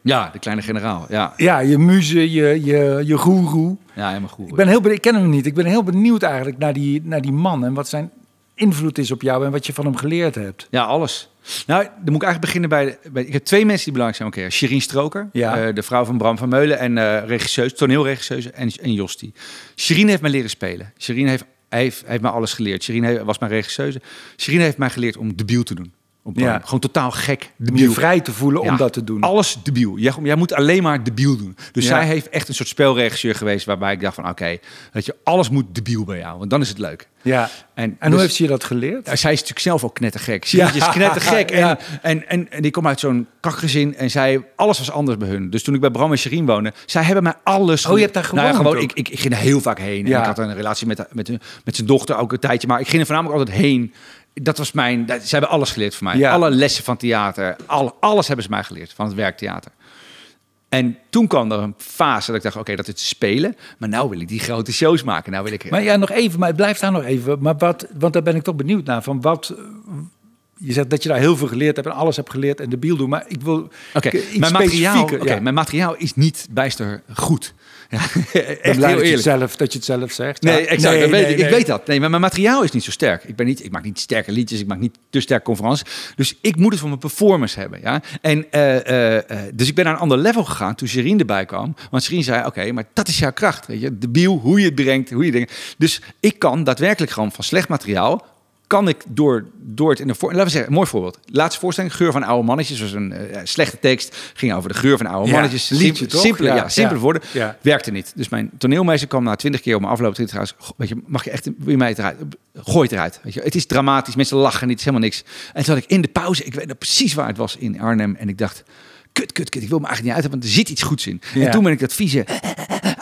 Ja, de kleine generaal. Ja, Ja, je muze, je, je, je goeroe. ja helemaal goed. Ik ben heel benieuwd, ik ken hem niet. Ik ben heel benieuwd eigenlijk naar die, naar die man en wat zijn invloed is op jou en wat je van hem geleerd hebt. Ja, alles. Nou, dan moet ik eigenlijk beginnen bij, de- bij... Ik heb twee mensen die belangrijk zijn. Oké, Shirin Stroker, Ja. eh, de vrouw van Bram van Meulen en eh regisseus, toneelregisseuse en, en Josti. Shirin heeft mij leren spelen. Shirin heeft, heeft, heeft mij alles geleerd. Shirin was mijn regisseuse. Shirin heeft mij geleerd om debiel te doen. Op. Ja. Gewoon totaal gek. Om je Debiel. vrij te voelen Ja, om dat te doen. Alles debiel. Jij, jij moet alleen maar debiel doen. Dus Ja. zij heeft echt een soort spelregisseur geweest waarbij ik dacht van oké, weet je, alles moet debiel bij jou, want dan is het leuk. Ja. En, En hoe dus- heeft ze je dat geleerd? zij is natuurlijk zelf ook knettergek. Ja. Siertje is knettergek. En, Ja. en, en, en die komt uit zo'n kakgezin en zij, alles was anders bij hun. Dus toen ik bij Bram en Sherien woonde, zij hebben mij alles... Oh, je hebt daar Nou ja, gewoon, ik, ik, ik ging er heel vaak heen. En ik had een relatie met, met, met zijn dochter ook een tijdje. Maar ik ging er voornamelijk altijd heen. Dat was mijn... dat- Ze hebben alles geleerd van mij. Ja. Alle lessen van theater. Alle, alles hebben ze mij geleerd van het werktheater. En toen kwam er een fase dat ik dacht, oké, dat is spelen. Maar nou wil ik die grote shows maken. Nou wil ik... Maar ja, nog even, maar blijf daar nog even. Maar wat, want daar ben ik toch benieuwd naar. Van wat, eh, je zegt dat je daar heel veel geleerd hebt en alles hebt geleerd en de biel doen. Maar ik wil Oké, iets mijn, materiaal, ja. mijn materiaal is niet bijster goed. Ja, echt dat je, zelf, dat je het zelf zegt. Nee, Ja. exact. Nee, dat weet nee, ik. weet dat. Nee, maar mijn materiaal is niet zo sterk. Ik, ben niet, ik maak niet sterke liedjes, ik maak niet te sterke conferenties. Dus ik moet het voor mijn performance hebben. Ja? En, eh, eh, eh, dus ik ben naar een ander level gegaan toen Sherine erbij kwam. Want Sherine zei, oké, maar dat is jouw kracht. Weet je? De biel, hoe je het brengt, hoe je dingen... Dus ik kan daadwerkelijk gewoon van slecht materiaal... kan ik door, door het in de voor... Laten we zeggen, een mooi voorbeeld. Laatste voorstelling, Geur van oude mannetjes. was een eh, slechte tekst. Ging over de geur van oude Ja, mannetjes. liedje, Simpel- toch? Simpele, Ja, ja, simpele woorden. Ja. Werkte niet. Dus mijn toneelmeester kwam na twintig keer om mijn afloop te trouwens. "Goh, Weet je, mag je echt, wil je mij eruit? Gooi het eruit. Weet je, het is dramatisch. Mensen lachen niet. Het is helemaal niks. En toen had ik in de pauze, ik weet nog precies waar het was in Arnhem. En ik dacht, kut, kut, kut. Ik wil me eigenlijk niet uit hebben, want er zit iets goeds in. Ja. En toen ben ik dat vieze,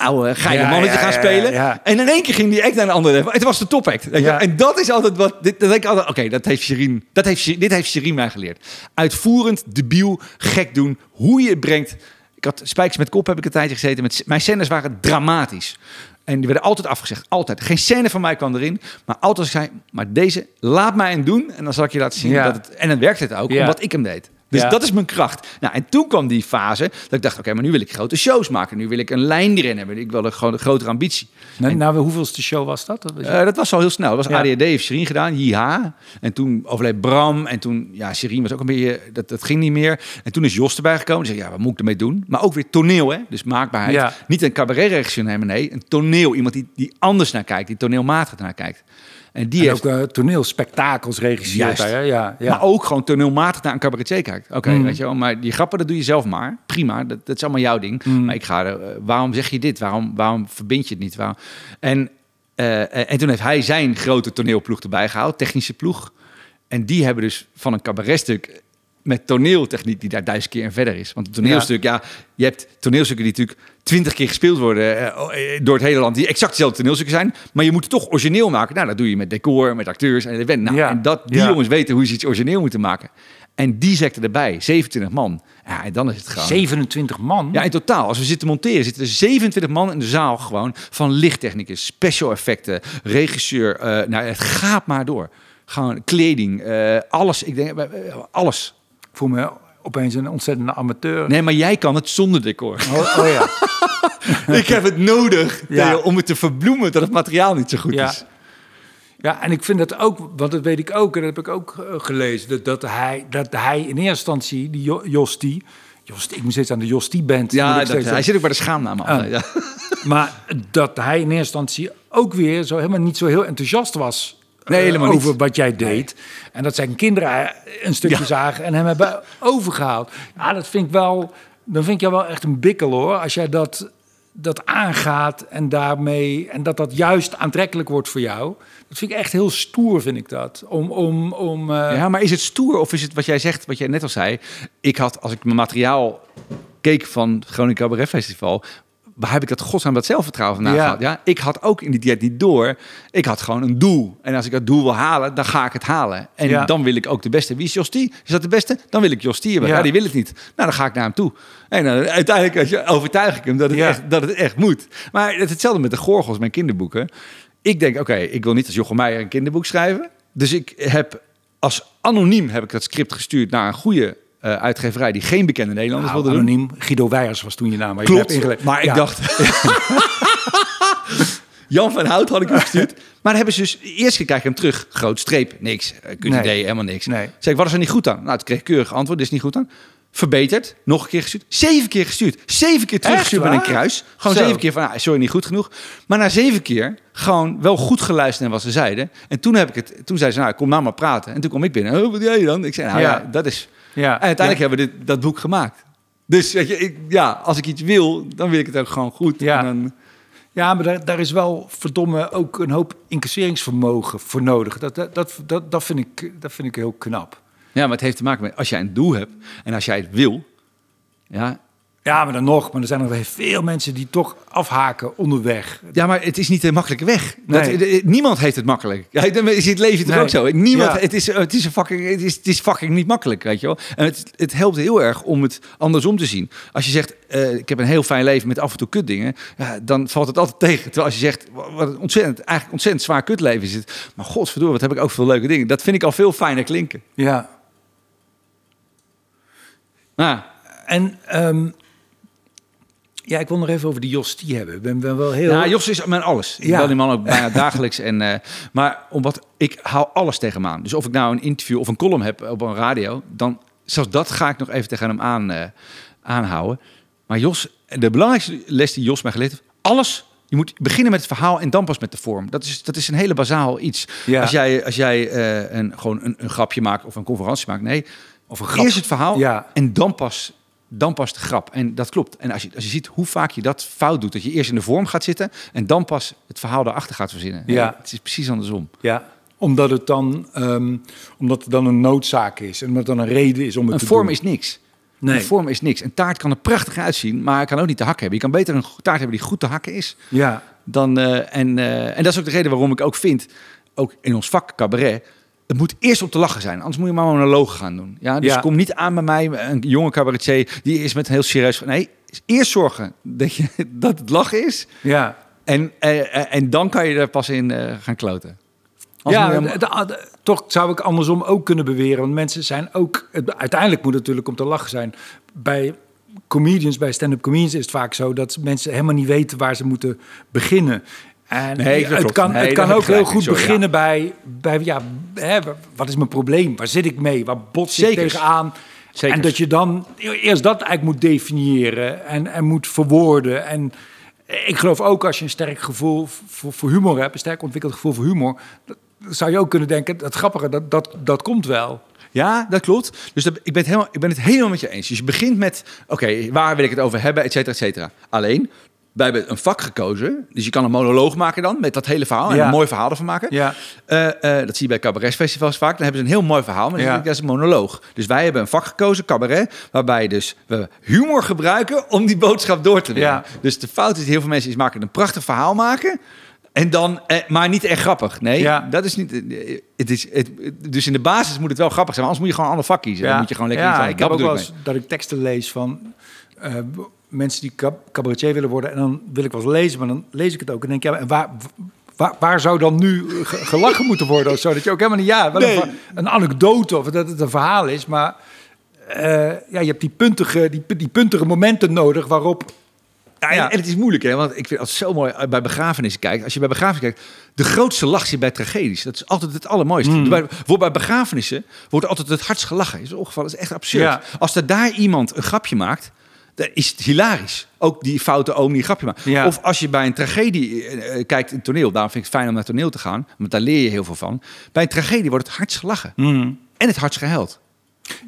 oude, geile Ja, mannetje ja, gaan spelen. ja. En in één keer ging die act naar een andere level. Het was de topact. En dat is altijd wat, dit, denk ik altijd, oké, dat heeft Sherine, dat heeft, dit heeft Sherine mij geleerd. Uitvoerend, debiel, gek doen, hoe je het brengt. Ik had Spijkers met Kop heb ik een tijdje gezeten. Met, mijn scènes waren dramatisch. En die werden altijd afgezegd. Altijd. Geen scène van mij kwam erin. Maar altijd als ik zei, maar deze, laat mij hem doen. En dan zal ik je laten zien Ja. dat het... En dan werkte het ook, Ja. omdat ik hem deed. Dus Ja. dat is mijn kracht. Nou, en toen kwam die fase dat ik dacht, oké, maar nu wil ik grote shows maken. Nu wil ik een lijn erin hebben. Ik wil een, gewoon een grotere ambitie. Nou, nou, hoeveelste show was dat? dat was Eh, dat was al heel snel. Dat was Ja. ADHD, heeft Sherine gedaan, ja. En toen overleed Bram. En toen, ja, Sherine was ook een beetje, dat, dat ging niet meer. En toen is Jos erbij gekomen. Die zei, ja, wat moet ik ermee doen? Maar ook weer toneel, hè? Dus maakbaarheid. Ja. Niet een cabaretregisseur nemen, nee. Een toneel. Iemand die, die anders naar kijkt, die toneelmatig naar kijkt. En die en heeft, ook uh, toneelspektakels regisseert Juist. hij, hè? Ja, ja. maar ook gewoon toneelmatig naar een cabaretier kijkt. Oké, Mm. weet je wel. Maar die grappen, dat doe je zelf maar. Prima, dat, dat is allemaal jouw ding. Mm. Maar ik ga er, eh, waarom zeg je dit? Waarom, waarom verbind je het niet? Waarom? En, eh, en toen heeft hij zijn grote toneelploeg erbij gehaald, technische ploeg. En die hebben dus van een cabaretstuk met toneeltechniek die daar duizend keer en verder is. Want een toneelstuk, ja, je hebt toneelstukken die natuurlijk twintig keer gespeeld worden eh, eh, door het hele land, die exact dezelfde toneelstukken zijn, maar je moet het toch origineel maken. Nou, dat doe je met decor, met acteurs en event. Nou, Ja. en dat die Ja. jongens weten hoe ze iets origineel moeten maken. En die secte erbij, 27 man. Ja, en dan is het gewoon. 27 man. Ja, in totaal, als we zitten monteren, zitten er 27 man in de zaal gewoon. Van lichttechnicus, special effecten, regisseur. eh, nou, het gaat maar door. Gewoon kleding, alles. Ik denk, alles. Voel me opeens een ontzettende amateur. Nee, maar jij kan het zonder decor. Oh, oh ja. ik heb het nodig Ja. Om het te verbloemen dat het materiaal niet zo goed Ja. is. Ja, en ik vind dat ook, want dat weet ik ook, en dat heb ik ook eh, gelezen, dat, dat, hij, dat hij in eerste instantie, die Jo- Jostie, Jostie, ik moet steeds aan de Jostie-band. Ja, dat, hij zit ook bij de schaamnaam. Ah. Ja. Maar dat hij in eerste instantie ook weer zo helemaal niet zo heel enthousiast was. Nee, eh, helemaal niet. over wat jij deed. En dat zijn kinderen een stukje Ja. zagen en hem hebben overgehaald. Ja, dat vind ik wel. Dan vind ik jou wel echt een bikkel hoor. Als jij dat, dat aangaat en daarmee. En dat dat juist aantrekkelijk wordt voor jou. Dat vind ik echt heel stoer, vind ik dat. Om. om, om eh, Ja, maar is het stoer of is het wat jij zegt, wat jij net al zei? Ik had, als ik mijn materiaal keek van Groningen Cabaret Festival, waar heb ik dat godsnaam dat zelfvertrouwen vandaan Ja. gehad? Ja, ik had ook in die tijd niet door. Ik had gewoon een doel. En als ik dat doel wil halen, dan ga ik het halen. En Ja. dan wil ik ook de beste. Wie is Jos T? Is dat de beste? Dan wil ik Jos T hebben. Ja. Ja. die wil het niet. Nou, dan ga ik naar hem toe. En dan, uiteindelijk weet je, overtuig ik hem dat het, echt, dat het echt moet. Maar het is hetzelfde met de Gorgels, mijn kinderboeken. Ik denk, oké, ik wil niet als Jochem Meijer een kinderboek schrijven. Dus ik heb als anoniem heb ik dat script gestuurd naar een goede eh, uitgeverij die geen bekende Nederlanders Nou, wilde doen. anoniem. Guido Weijers was toen je naam. Maar je hebt maar ik Ja. dacht... Jan van Hout had ik hem gestuurd. Maar dan hebben ze dus... Eerst krijg ik hem terug. Groot streep. Niks. Uh, Kut Nee. idee. Helemaal niks. Nee. Zeg ik, wat is er niet goed aan? Nou, toen kreeg ik keurig antwoord. Dit is niet goed aan. Verbeterd. Nog een keer gestuurd. Zeven keer gestuurd. Zeven keer teruggestuurd met een kruis. Gewoon Zo. zeven keer van... ah, sorry, niet goed genoeg. Maar na zeven keer gewoon wel goed geluisterd naar wat ze zeiden. En toen, heb ik het, toen zei ze, nou, kom nou maar praten. En toen kom ik binnen. Oh, wat jij dan? Ik zei, nou ja, Ja. dat is... Ja. En uiteindelijk hebben we dit, dat boek gemaakt. Dus weet je, ik, ja, als ik iets wil, dan wil ik het ook gewoon goed. Ja. En dan, Ja, maar daar, daar is wel verdomme ook een hoop incasseringsvermogen voor nodig. Dat, dat, dat, dat, dat, vind, ik, dat vind ik heel knap. ja, maar het heeft te maken met als jij een doel hebt en als jij het wil. Ja, Ja, maar dan nog. Maar er zijn nog veel mensen die toch afhaken onderweg. ja maar het is niet de makkelijke weg. Dat, Nee. niemand heeft het makkelijk. Ja, dan is het leven toch Nee. ook zo. Niemand, Ja. het, is, het, is een fucking, het, is, het is fucking niet makkelijk, weet je wel. En het, het helpt heel erg om het andersom te zien. Als je zegt, eh, ik heb een heel fijn leven met af en toe kutdingen, ja, dan valt het altijd tegen. Terwijl als je zegt, wat wat een ontzettend, eigenlijk ontzettend zwaar kutleven is het. Maar godverdomme, wat heb ik ook veel leuke dingen. Dat vind ik al veel fijner klinken. Ja. Nou, En ehm, ja, ik wil nog even over die Jos T hebben. Ik ben, ben wel heel... Ja, Jos is mijn alles. Ik Ja. bel die man ook bijna dagelijks. En, eh, maar omdat ik hou alles tegen hem aan. Dus of ik nou een interview of een column heb op een radio, dan zelfs dat ga ik nog even tegen hem aan, eh, aanhouden. Maar Jos, de belangrijkste les die Jos mij geleerd heeft, alles. Je moet beginnen met het verhaal en dan pas met de vorm. Dat is, dat is een hele bazaal iets. Ja. Als jij, als jij eh, een, gewoon een, een grapje maakt of een conferentie maakt. Nee, Of een grap. eerst het verhaal Ja. en dan pas, dan pas de grap. En dat klopt. En als je, als je ziet hoe vaak je dat fout doet, dat je eerst in de vorm gaat zitten en dan pas het verhaal daarachter gaat verzinnen. Ja. Het is precies andersom. Ja, omdat het dan, ehm, omdat het dan een noodzaak is. En omdat het dan een reden is om het Een te vorm doen. is niks. Nee. Een vorm is niks. Een taart kan er prachtig uitzien, maar kan ook niet te hakken hebben. Je kan beter een taart hebben die goed te hakken is. Ja, Dan, eh, en, eh, en dat is ook de reden waarom ik ook vind, ook in ons vak cabaret, het moet eerst om te lachen zijn. Anders moet je maar monologen gaan doen. Ja, dus Ja. kom niet aan bij mij, een jonge cabaretier, die is met een heel serieus... Nee, eerst zorgen dat, je, dat het lachen is. ja. En, eh, eh, en dan kan je er pas in eh, gaan kloten. Als ja, toch zou ik andersom ook kunnen beweren. Want mensen zijn ook... het- Uiteindelijk moet het natuurlijk om te lachen zijn. Bij comedians, bij stand-up comedians is het vaak zo... dat mensen helemaal niet weten waar ze moeten beginnen. En Nee, het klopt. kan, Nee, het daar kan ook heel goed sorry, beginnen bij, bij... Ja, hè, wat is mijn probleem? Waar zit ik mee? Waar bots ik Zekers. tegenaan? Zekers. En dat je dan eerst dat eigenlijk moet definiëren en, en moet verwoorden. En ik geloof ook als je een sterk gevoel voor, voor humor hebt, een sterk ontwikkeld gevoel voor humor, dat- zou je ook kunnen denken, dat grappige, dat, dat, dat komt wel. Ja, dat klopt. Dus dat, ik, ben het helemaal, ik ben het helemaal met je eens. Dus je begint met, oké, waar wil ik het over hebben, et cetera, et cetera. Alleen, wij hebben een vak gekozen. Dus je kan een monoloog maken dan, met dat hele verhaal. En Ja. een mooi verhaal ervan maken. Ja. Eh, eh, dat zie je bij cabaretfestivals vaak. Dan hebben ze een heel mooi verhaal, maar Ja. dat is een monoloog. Dus wij hebben een vak gekozen, cabaret, waarbij dus we humor gebruiken om die boodschap door te brengen. Ja. Dus de fout is, heel veel mensen is maken een prachtig verhaal maken... En dan, eh, maar niet echt grappig. Nee, Ja. dat is niet. Het is, het, dus in de basis moet het wel grappig zijn. maar Anders moet je gewoon een ander vak kiezen. Dan moet je gewoon lekker ja, ik heb ook wel dat ik teksten lees van mensen die cab- cabaretier willen worden. En dan wil ik wel eens lezen, maar dan lees ik het ook. En denk ik, ja, en waar, waar, waar zou dan nu ge- gelachen moeten worden? Of zo? Dat je ook helemaal niet, ja, wel een, Nee. va- een anekdote of dat het een verhaal is. Maar eh, ja, je hebt die puntige, die, die puntige momenten nodig waarop... Ja, en, Ja. en het is moeilijk, hè? Want ik vind het zo mooi bij begrafenissen kijken. Als je bij begrafenissen kijkt, de grootste lach zit bij tragedies. Dat is altijd het allermooiste. Hmm. Bij, bij begrafenissen wordt altijd het hardst gelachen. Is ongeval, dat is echt absurd. Ja. Als er daar iemand een grapje maakt, dan is het hilarisch. Ook die foute oom die grapje maakt. Ja. Of als je bij een tragedie eh, eh, kijkt in toneel, daarom vind ik het fijn om naar toneel te gaan, want daar leer je heel veel van. Bij een tragedie wordt het hardst gelachen en het hardst gehuild.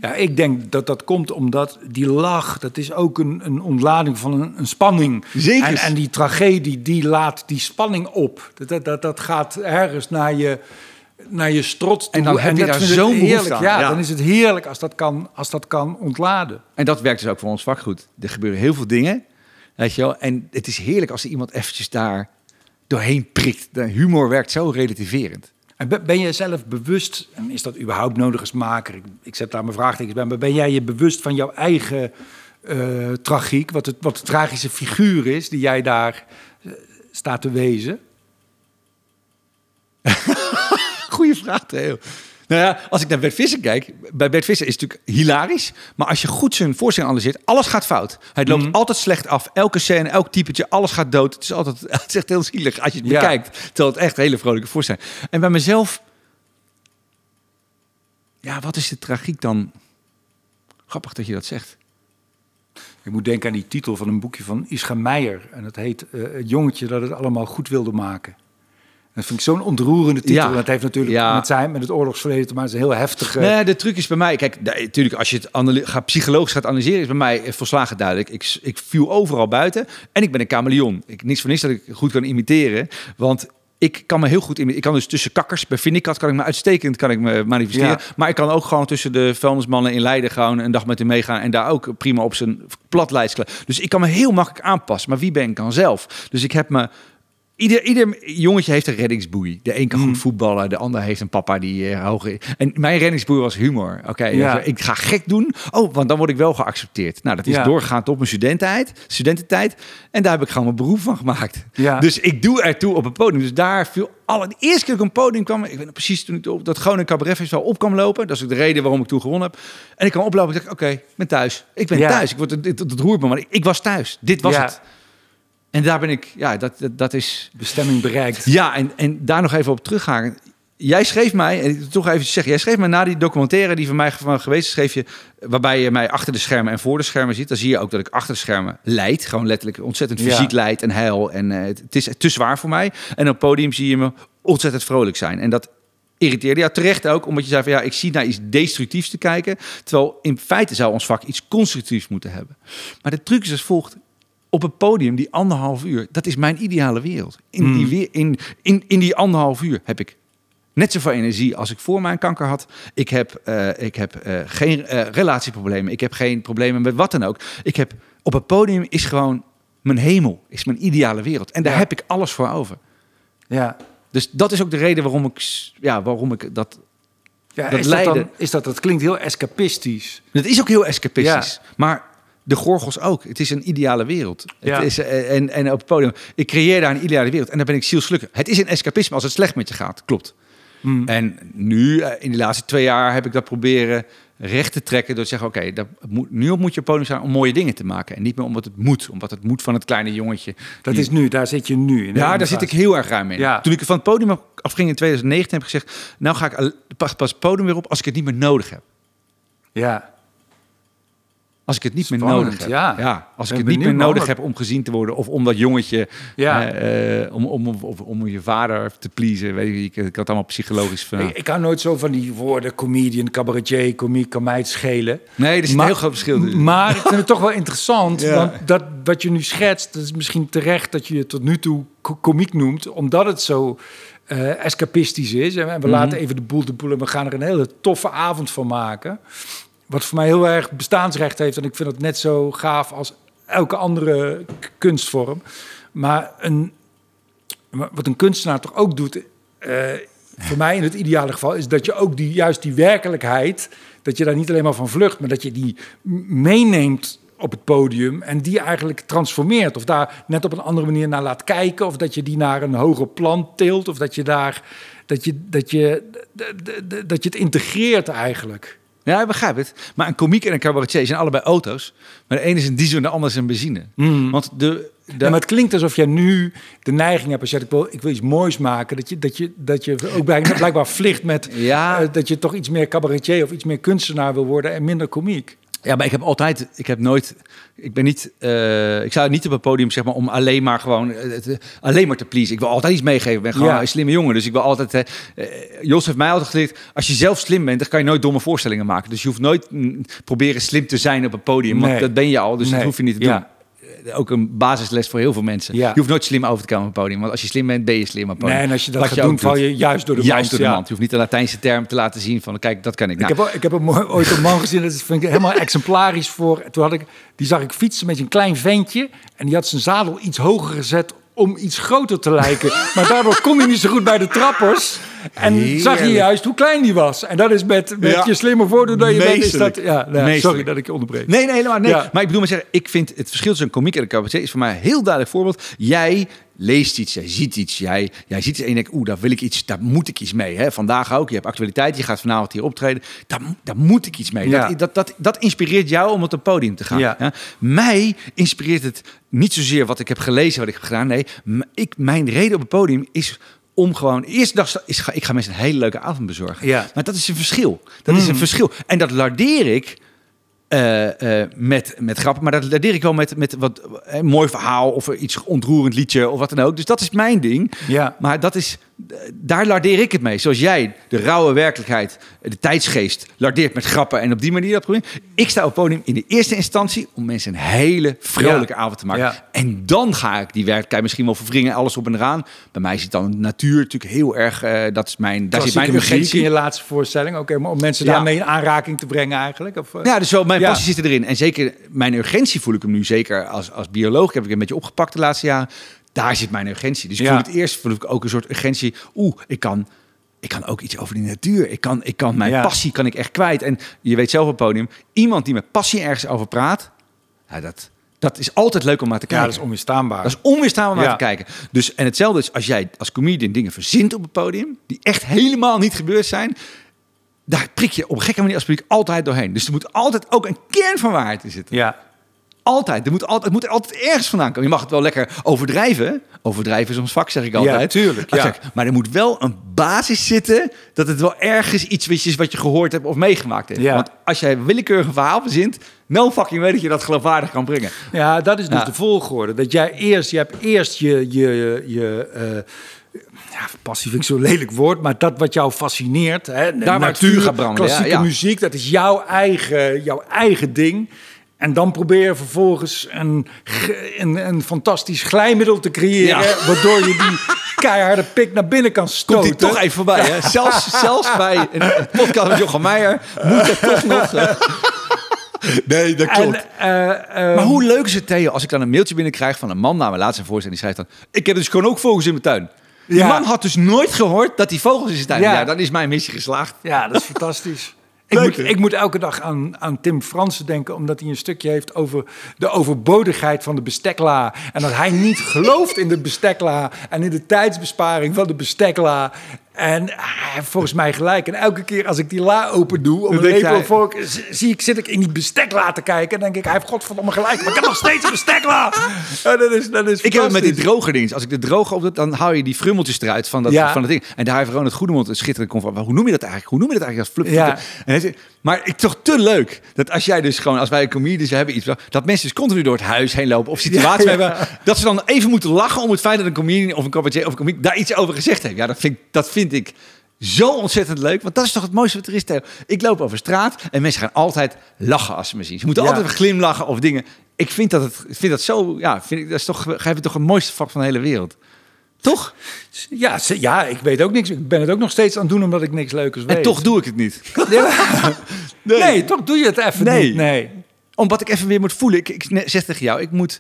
Ja, ik denk dat dat komt omdat die lach, dat is ook een, een ontlading van een, een spanning. Zeker. En, en die tragedie, die laat die spanning op. Dat, dat, dat, dat gaat ergens naar je, naar je strot toe. En dan heb je daar zo'n heerlijk. Ja, Ja. dan is het heerlijk als dat kan, als dat kan ontladen. En dat werkt dus ook voor ons vak goed. Er gebeuren heel veel dingen. Weet je wel? En het is heerlijk als er iemand eventjes daar doorheen prikt. De humor werkt zo relativerend. En ben- je zelf bewust, en is dat überhaupt nodig als maker? Ik, ik zet daar mijn vraagtekens bij, maar ben jij je bewust van jouw eigen eh, tragiek, wat, het, wat de tragische figuur is die jij daar eh, staat te wezen? Vraag, Theo. Nou ja, als ik naar Bert Visser kijk, bij Bert Visser is het natuurlijk hilarisch. Maar als je goed zijn voorstelling analyseert, alles gaat fout. Hij loopt Mhm. altijd slecht af. Elke scène, elk typetje, alles gaat dood. Het is altijd, het is echt heel zielig als je het Ja. bekijkt. Terwijl het echt een hele vrolijke voorstelling. En bij mezelf, ja, wat is de tragiek dan? Grappig dat je dat zegt. Ik moet denken aan die titel van een boekje van Ischa Meijer. En dat heet eh, Het jongetje dat het allemaal goed wilde maken. Dat vind ik zo'n ontroerende titel. Ja. Dat heeft natuurlijk Ja. met, zijn, met het oorlogsverleden te maken. Het is een heel heftige... Nee, de truc is bij mij, kijk, natuurlijk als je het gaat, psychologisch gaat analyseren, is bij mij eh, volslagen duidelijk. Ik, ik viel overal buiten en ik ben een chameleon. Ik, niks voor niks dat ik goed kan imiteren, want ik kan me heel goed imiteren. Ik kan dus tussen kakkers, bij Vindicat kan ik me uitstekend kan ik me manifesteren. Ja. Maar ik kan ook gewoon tussen de vuilnismannen in Leiden gewoon een dag met hem meegaan en daar ook prima op zijn plat Dus ik kan me heel makkelijk aanpassen. Maar wie ben ik dan zelf? Dus ik heb me Ieder, ieder jongetje heeft een reddingsboei. De een kan Mm. goed voetballen, de ander heeft een papa die uh, hoog is. En mijn reddingsboei was humor. Oké, Ja. dus ik ga gek doen. Oh, want dan word ik wel geaccepteerd. Nou, dat is Ja. doorgaand op mijn studententijd, studententijd. En daar heb ik gewoon mijn beroep van gemaakt. Ja. Dus ik doe ertoe op het podium. Dus daar viel alle... De eerste keer dat ik op een podium kwam... Ik weet nog precies toen ik op dat Groningen Cabaret Festival op kwam lopen. Dat is ook de reden waarom ik toen gewonnen heb. En ik kwam oplopen en ik dacht, oké, ik ben thuis. Ik ben thuis. Ik word, het, het, het roert me, maar ik, ik was thuis. Dit was het. En daar ben ik... Ja, dat, dat, dat is... Bestemming bereikt. Ja, en, en daar nog even op teruggaan. Jij schreef mij, en ik toch even zeggen, jij schreef mij na die documentaire die van mij van geweest is, schreef je, waarbij je mij achter de schermen en voor de schermen ziet. Dan zie je ook dat ik achter de schermen leid, gewoon letterlijk ontzettend Ja. fysiek leid en huil. En eh, het, het is te zwaar voor mij. En op het podium zie je me ontzettend vrolijk zijn. En dat irriteerde ja terecht ook, omdat je zei van ja, ik zie naar iets destructiefs te kijken, terwijl in feite zou ons vak iets constructiefs moeten hebben. Maar de truc is als volgt op het podium, die anderhalf uur, dat is mijn ideale wereld. In, Mm. die, weer- in, in, in die anderhalf uur heb ik net zoveel energie als ik voor mijn kanker had. Ik heb, eh, ik heb eh, geen eh, relatieproblemen. Ik heb geen problemen met wat dan ook. Ik heb, op het podium is gewoon mijn hemel, is mijn ideale wereld. En daar Ja. heb ik alles voor over. Ja. Dus dat is ook de reden waarom ik, ja, waarom ik dat... Ja, Dat is, dat dan, is dat, dat klinkt heel escapistisch. Dat is ook heel escapistisch. Maar de gorgels ook. Het is een ideale wereld. Ja. Het is, eh, en, en op het podium, ik creëer daar een ideale wereld. En dan ben ik zielsgelukkig. Het is een escapisme als het slecht met je gaat. Klopt. Hmm. En nu, eh, in de laatste twee jaar, heb ik dat proberen recht te trekken. Door te zeggen, oké, dat moet- nu op moet je podium staan om mooie dingen te maken. En niet meer omdat het moet. Omdat het moet van het kleine jongetje. Dat Die- is nu, daar zit je nu. In ja, daar zit ik heel erg ruim in. Ja. Toen ik van het podium afging in 2019, heb ik gezegd... nou ga ik pas het podium weer op als ik het niet meer nodig heb. Ja. Als ik het niet meer nodig heb. ja. als ik het niet meer nodig heb om gezien te worden. Of om dat jongetje. Ja. eh, om, om, om, om je vader te pleasen. Weet je, ik, ik had allemaal psychologisch van. Ik, ik hou nooit zo van die woorden comedian, cabaretier, komiek, kan mij het schelen. nee, er is een heel groot verschil. Maar ik vind het toch wel interessant, Ja. want dat wat je nu schetst, dat is misschien terecht dat je het tot nu toe ko- komiek noemt, omdat het zo eh, escapistisch is. En we Mhm. laten even de boel de boel en we gaan er een hele toffe avond van maken. Wat voor mij heel erg bestaansrecht heeft en ik vind het net zo gaaf als elke andere kunstvorm. Maar een, wat een kunstenaar toch ook doet, eh, voor mij in het ideale geval, is dat je ook die, juist die werkelijkheid, dat je daar niet alleen maar van vlucht, maar dat je die meeneemt op het podium en die eigenlijk transformeert. Of daar net op een andere manier naar laat kijken, of dat je die naar een hoger plan tilt, of dat je daar dat je, dat je, d- d- d- dat je het integreert eigenlijk. Ja, ik begrijp het. Maar een komiek en een cabaretier zijn allebei auto's. Maar de ene is een diesel en de ander is een benzine. Want de, de, Ja, maar het klinkt alsof jij nu de neiging hebt, als je ik wil, ik wil iets moois maken, dat je, dat je, dat je ook blijkbaar, blijkbaar vliegt met Ja. eh, dat je toch iets meer cabaretier of iets meer kunstenaar wil worden en minder komiek. Ja, maar ik heb altijd, ik heb nooit, ik ben niet, eh, ik zou niet op het podium zeg maar om alleen maar gewoon, eh, het, eh, alleen maar te pleasen. Ik wil altijd iets meegeven. Ik ben gewoon Ja. een slimme jongen, dus ik wil altijd. eh, Jos heeft mij altijd geleerd, als je zelf slim bent, dan kan je nooit domme voorstellingen maken. Dus je hoeft nooit mm, proberen slim te zijn op het podium, want dat ben je al, dus dat hoef je niet te Ja. Doen. ook een basisles voor heel veel mensen. Ja. Je hoeft nooit slim over te komen op het podium. Want als je slim bent, ben je slim op het podium. Nee, en als je dat Wat gaat doen, doet. val je juist door de Juist mand, door de ja. mand. Je hoeft niet een Latijnse term te laten zien van, kijk, dat kan ik. Ik Nou, heb, ik heb een ooit een man gezien, dat vind ik helemaal exemplarisch voor. Toen had ik, die zag ik fietsen met een klein ventje. En die had zijn zadel iets hoger gezet om iets groter te lijken. maar daardoor kon hij niet zo goed bij de trappers. En zag je juist hoe klein die was. En dat is met, met Ja. je slimmer voordoen dan je bent. Is dat, ja, nou, sorry dat ik je onderbreek. Nee, nee, helemaal nee. Ja. Maar ik bedoel maar zeggen, ik vind het verschil tussen een komiek en een cabaretier is voor mij een heel duidelijk voorbeeld. Jij leest iets, jij ziet iets, jij, jij ziet iets en je denkt, oeh, daar wil ik iets, daar moet ik iets mee. Hè? Vandaag ook, je hebt actualiteit, je gaat vanavond hier optreden, daar, mo- daar moet ik iets mee. Ja. Dat, dat, dat, dat inspireert jou om op het podium te gaan. Ja. Mij inspireert het niet zozeer wat ik heb gelezen, wat ik heb gedaan. Nee, ik, mijn reden op het podium is om gewoon... Eerste dag is, ga, ik ga mensen een hele leuke avond bezorgen. Ja. Maar dat is een verschil. Dat is een verschil. En dat lardeer ik eh, eh, met, met grappen. Maar dat lardeer ik wel met, met wat eh, een mooi verhaal of iets ontroerend liedje of wat dan ook. Dus dat is mijn ding. Ja. Maar dat is, eh, daar lardeer ik het mee. Zoals jij de rauwe werkelijkheid, de tijdsgeest, lardeert met grappen en op die manier dat probeert. Ik sta op het podium in de eerste instantie om mensen een hele vrolijke Ja. avond te maken. Ja. En dan ga ik die werkelijkheid misschien wel verwringen, alles op en eraan. Bij mij zit dan natuur natuurlijk heel erg, eh, dat is mijn, daar zit mijn muziek in urgentie. je laatste voorstelling. Oké, maar om mensen daarmee in aanraking te brengen eigenlijk. Of, eh? Ja, dus wel, mijn passie zit erin. En zeker mijn urgentie voel ik hem nu zeker als, als bioloog. Heb ik een beetje opgepakt de laatste jaren. Daar zit mijn urgentie. Dus ik Ja. voel het eerst voel ik ook een soort urgentie. Oeh, ik kan, ik kan ook iets over die natuur. Ik kan, ik kan mijn Ja. passie kan ik echt kwijt. En je weet zelf op het podium, iemand die met passie ergens over praat, ja, dat, dat is altijd leuk om naar te ja, kijken. dat is onweerstaanbaar. Dat is onweerstaanbaar om Ja. naar te kijken. Dus, en hetzelfde is als jij als comedian dingen verzint op het podium... die echt helemaal niet gebeurd zijn... daar prik je op een gekke manier als publiek altijd doorheen. Dus er moet altijd ook een kern van waarheid in zitten. ja. Altijd. Er moet altijd, het moet altijd ergens vandaan komen. Je mag het wel lekker overdrijven. Overdrijven is ons vak, zeg ik altijd. tuurlijk, Maar ja. Maar er moet wel een basis zitten... dat het wel ergens iets is wat je gehoord hebt of meegemaakt hebt. Ja. Want als jij willekeurig een verhaal verzint... no fucking weet dat je dat geloofwaardig kan brengen. Ja, dat is dus Ja. de volgorde. Dat jij eerst, je hebt eerst je, je, je eh, ja, passie vind ik zo'n lelijk woord, maar dat wat jou fascineert, hè, waar het vuur gaat branden, klassieke ja, ja. muziek, dat is jouw eigen, jouw eigen ding. En dan probeer je vervolgens een, een, een fantastisch glijmiddel te creëren, Ja. waardoor je die keiharde pik naar binnen kan stoten. Komt die toch even voorbij, hè? Zelfs, zelfs bij een, een podcast met Jochem Meijer moet het toch nog... eh, Nee, dat En, eh, eh, Maar hoe leuk is het, Theo, als ik dan een mailtje binnenkrijg van een man na mijn laatste voorstelling. Die schrijft dan, ik heb dus gewoon ook vogels in mijn tuin. Die Ja. man had dus nooit gehoord dat hij vogels in zijn tuin. Ja. Ja, dan is mijn missie geslaagd. Ja, dat is fantastisch. Ik moet, ik moet elke dag aan, aan Tim Fransen denken, omdat hij een stukje heeft over de overbodigheid van de bestekla. En dat hij niet gelooft in de bestekla en in de tijdsbesparing van de bestekla. En hij heeft volgens mij gelijk. En elke keer als ik die la open doe, om een lepel hij- vork, zie ik, zit ik in die bestekla te kijken. En denk ik, hij heeft godverdomme gelijk, maar ik heb nog steeds een bestekla. Ja, dat is, dat is Ik heb het met die droger ding. Als ik de droger op doe, dan haal je die frummeltjes eruit van dat, Ja. van dat ding. En daar heeft Ronald Goedemond een schitterend van. Hoe noem je dat eigenlijk? Hoe noem je dat eigenlijk als flup? Ja. En hij zegt, maar ik toch te leuk dat als jij dus gewoon, als wij een comedians hebben iets, dat mensen dus continu door het huis heen lopen of situaties Ja, ja. hebben, dat ze dan even moeten lachen om het feit dat een comedian of een cabaretier of een comiek daar iets over gezegd heeft. Ja, dat vind, ik- dat vind ik zo ontzettend leuk, want dat is toch het mooiste wat er is. Theo. Ik loop over straat en mensen gaan altijd lachen als ze me zien. Ze moeten Ja. altijd glimlachen of dingen. Ik vind dat het, vind dat zo, ja, vind ik, dat is toch, geef het toch het mooiste vak van de hele wereld. Toch? Ja, ja, ik weet ook niks. Ik ben het ook nog steeds aan het doen omdat ik niks leukers weet. En toch doe ik het niet. Nee. toch doe je het even Nee. niet. Nee. Omdat ik even weer moet voelen. Ik, ik zeg tegen jou, ik moet.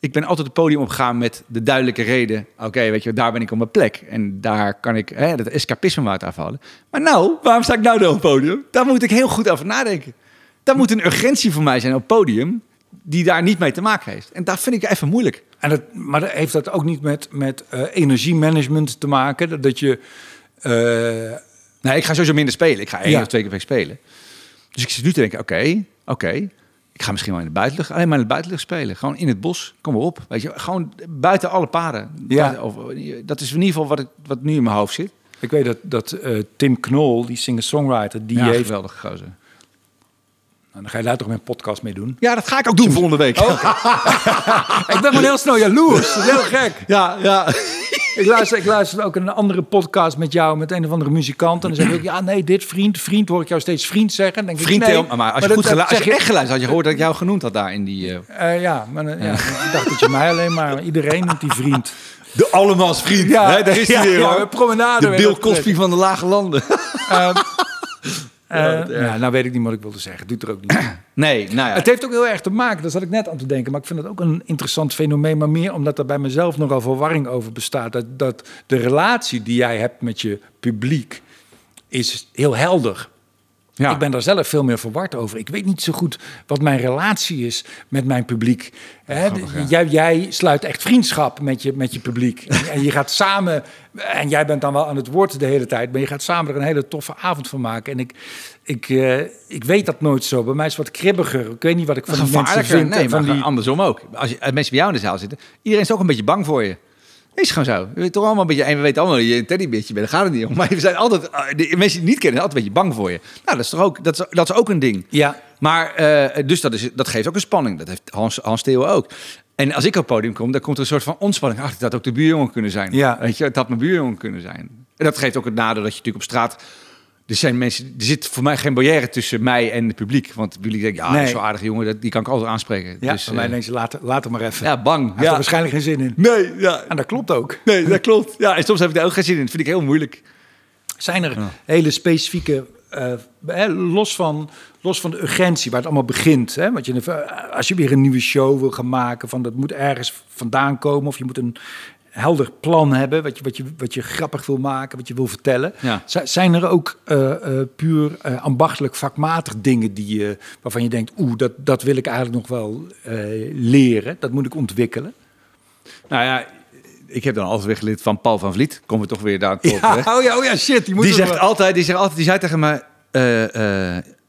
Ik ben altijd het podium opgegaan met de duidelijke reden. Oké, weet je, daar ben ik op mijn plek. En daar kan ik hè, dat escapisme wat afhalen. Maar nou, waarom sta ik nou dan op het podium? Daar moet ik heel goed over nadenken. Daar moet een urgentie voor mij zijn op het podium. Die daar niet mee te maken heeft. En dat vind ik even moeilijk. En dat, maar heeft dat ook niet met, met eh, energiemanagement te maken? Dat, dat je... eh, Nee, ik ga sowieso minder spelen. Ik ga één Ja. of twee keer per week spelen. Dus ik zit nu te denken, oké, oké. Ik ga misschien wel in de buitenlucht, alleen maar in de buitenlucht spelen. Gewoon in het bos, kom maar op. Weet je, gewoon buiten alle paden. Ja. Buiten- of, dat is in ieder geval wat, ik, wat nu in mijn hoofd zit. ik weet dat, dat eh, Tim Knol, die singer-songwriter, die ja, heeft... geweldig gozer. Nou, dan ga je daar toch mijn podcast mee doen? Ja, dat ga ik ook doen volgende week. Ik ben gewoon heel snel jaloers. Dat is heel gek. Ja, ja. Ik luister, ik luister ook een andere podcast met jou, met een of andere muzikant. En dan zeg ik ook, ja, nee, dit vriend, vriend, hoor ik jou steeds vriend zeggen. Denk ik, Vriend, nee, Theo, maar als je, dat- goed als zeg je echt geluisterd had, je gehoord dat ik jou genoemd had daar in die... eh, Eh, ja, maar eh, ja, ik dacht dat je mij alleen maar, iedereen noemt die vriend. de allemans vriend. Ja, daar is ja, hij weer, ja, hoor. promenade De Bill Cosby van de lage landen. Eh, ja, nou weet ik niet wat ik wilde zeggen. Doet er ook niet. Nee, nou ja. Het heeft ook heel erg te maken, daar zat ik net aan te denken. Maar ik vind het ook een interessant fenomeen. Maar meer omdat er bij mezelf nogal verwarring over bestaat. Dat, dat de relatie die jij hebt met je publiek is heel helder. Ja. Ik ben daar zelf veel meer verward over. Ik weet niet zo goed wat mijn relatie is met mijn publiek. Hè, grappig, ja. jij, jij sluit echt vriendschap met je, met je publiek. En, en je gaat samen, en jij bent dan wel aan het woord de hele tijd, maar je gaat samen er een hele toffe avond van maken. En ik, ik, eh, ik weet dat nooit zo. Bij mij is het wat kribbiger. Ik weet niet wat ik van die mensen vind. Nee, maar die, andersom ook. Als, je, als mensen bij jou in de zaal zitten, iedereen is ook een beetje bang voor je. Is gewoon zo. We weten toch allemaal een beetje, en we weten allemaal dat je een teddybeertje bent. Daar gaat het niet om. Maar we zijn altijd, eh, de mensen die niet kennen, altijd een beetje bang voor je. Nou, dat is toch ook, dat is, dat is ook een ding. ja, Maar, eh, dus dat, is, dat geeft ook een spanning. Dat heeft Hans, Hans Theo ook. En als ik op het podium kom, dan komt er een soort van ontspanning. Ach, dat had ook de buurjongen kunnen zijn. Ja. Weet je, het had mijn buurjongen kunnen zijn. En dat geeft ook het nadeel dat je natuurlijk op straat... Er zijn mensen, er zit voor mij geen barrière tussen mij en het publiek. Want het publiek denkt, ja, Nee. zo'n aardige jongen, dat, die kan ik altijd aanspreken. ja dus, mij eh, denken ze, laat, maar even. ja, bang. Hij heeft Ja. er waarschijnlijk geen zin in. Nee, ja. En dat klopt ook. nee, dat klopt. Ja, en soms heb ik daar ook geen zin in. Dat vind ik heel moeilijk. Zijn er hele specifieke, eh, los, van, los van de urgentie, waar het allemaal begint. Hè? Want je, eh, als je weer een nieuwe show wil gaan maken, van dat moet ergens vandaan komen. Of je moet een helder plan hebben, wat je, wat je, wat je grappig wil maken, wat je wil vertellen. Ja. Zijn er ook eh, eh, puur eh, ambachtelijk, vakmatig dingen die, je waarvan je denkt, oeh, dat, dat wil ik eigenlijk nog wel leren, dat moet ik ontwikkelen? Nou ja, ik heb dan altijd weer geleerd van Paul van Vliet. Komen we toch weer daar tot oh ja, oh ja, shit. Die, moet Die zegt wel- altijd, die zegt altijd, die zei tegen mij,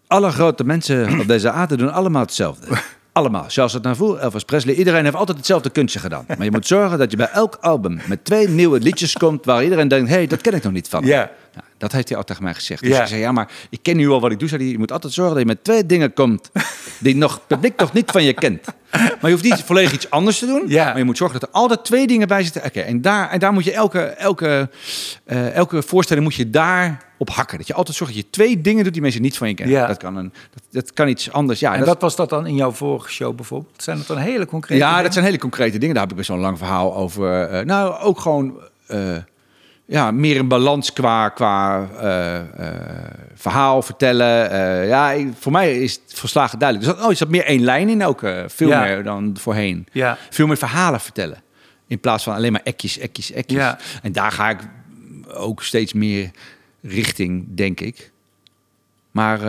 alle grote mensen op deze aarde doen allemaal hetzelfde. Allemaal. Charles Aznavour, Elvis Presley, iedereen heeft altijd hetzelfde kunstje gedaan. Maar je moet zorgen dat je bij elk album met twee nieuwe liedjes komt waar iedereen denkt, hé, hey, dat ken ik nog niet van. Ja. Nou, dat heeft hij altijd tegen mij gezegd. Dus Ja. ik zei, ja, maar ik ken nu al wat ik doe. Zei hij, je moet altijd zorgen dat je met twee dingen komt die nog het publiek nog niet van je kent. Maar je hoeft niet volledig iets anders te doen. Ja. Maar je moet zorgen dat er altijd twee dingen bij zitten. Oké, en, daar, en daar moet je elke, elke, eh, elke voorstelling moet je daar op hakken. Dat je altijd zorgt dat je twee dingen doet die mensen niet van je kennen. Ja. Dat, kan een, dat, dat kan iets anders. Ja, En dat, wat was dat dan in jouw vorige show bijvoorbeeld? Zijn dat dan hele concrete ja, dingen? dat zijn hele concrete dingen. Daar heb ik best wel een lang verhaal over. Eh, nou, ook gewoon eh, ja, meer een balans qua, qua eh, eh, verhaal vertellen. Eh, ja, voor mij is het verslagen duidelijk. Dus oh, er zat meer één lijn in ook. veel Ja. meer dan voorheen. Ja. Veel meer verhalen vertellen. In plaats van alleen maar ekjes, ekjes, ekjes. Ja. En daar ga ik ook steeds meer richting, denk ik. Maar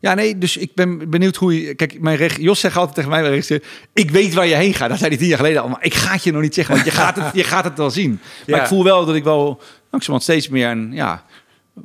ja, nee, dus ik ben benieuwd hoe je... Kijk, mijn reg, Jos zegt altijd tegen mij, mijn regisseur, ik weet waar je heen gaat. Dat zei hij tien jaar geleden al, maar ik ga het je nog niet zeggen, want je gaat het, je gaat het wel zien. Maar Ja. ik voel wel dat ik wel langzamerhand steeds meer een ja,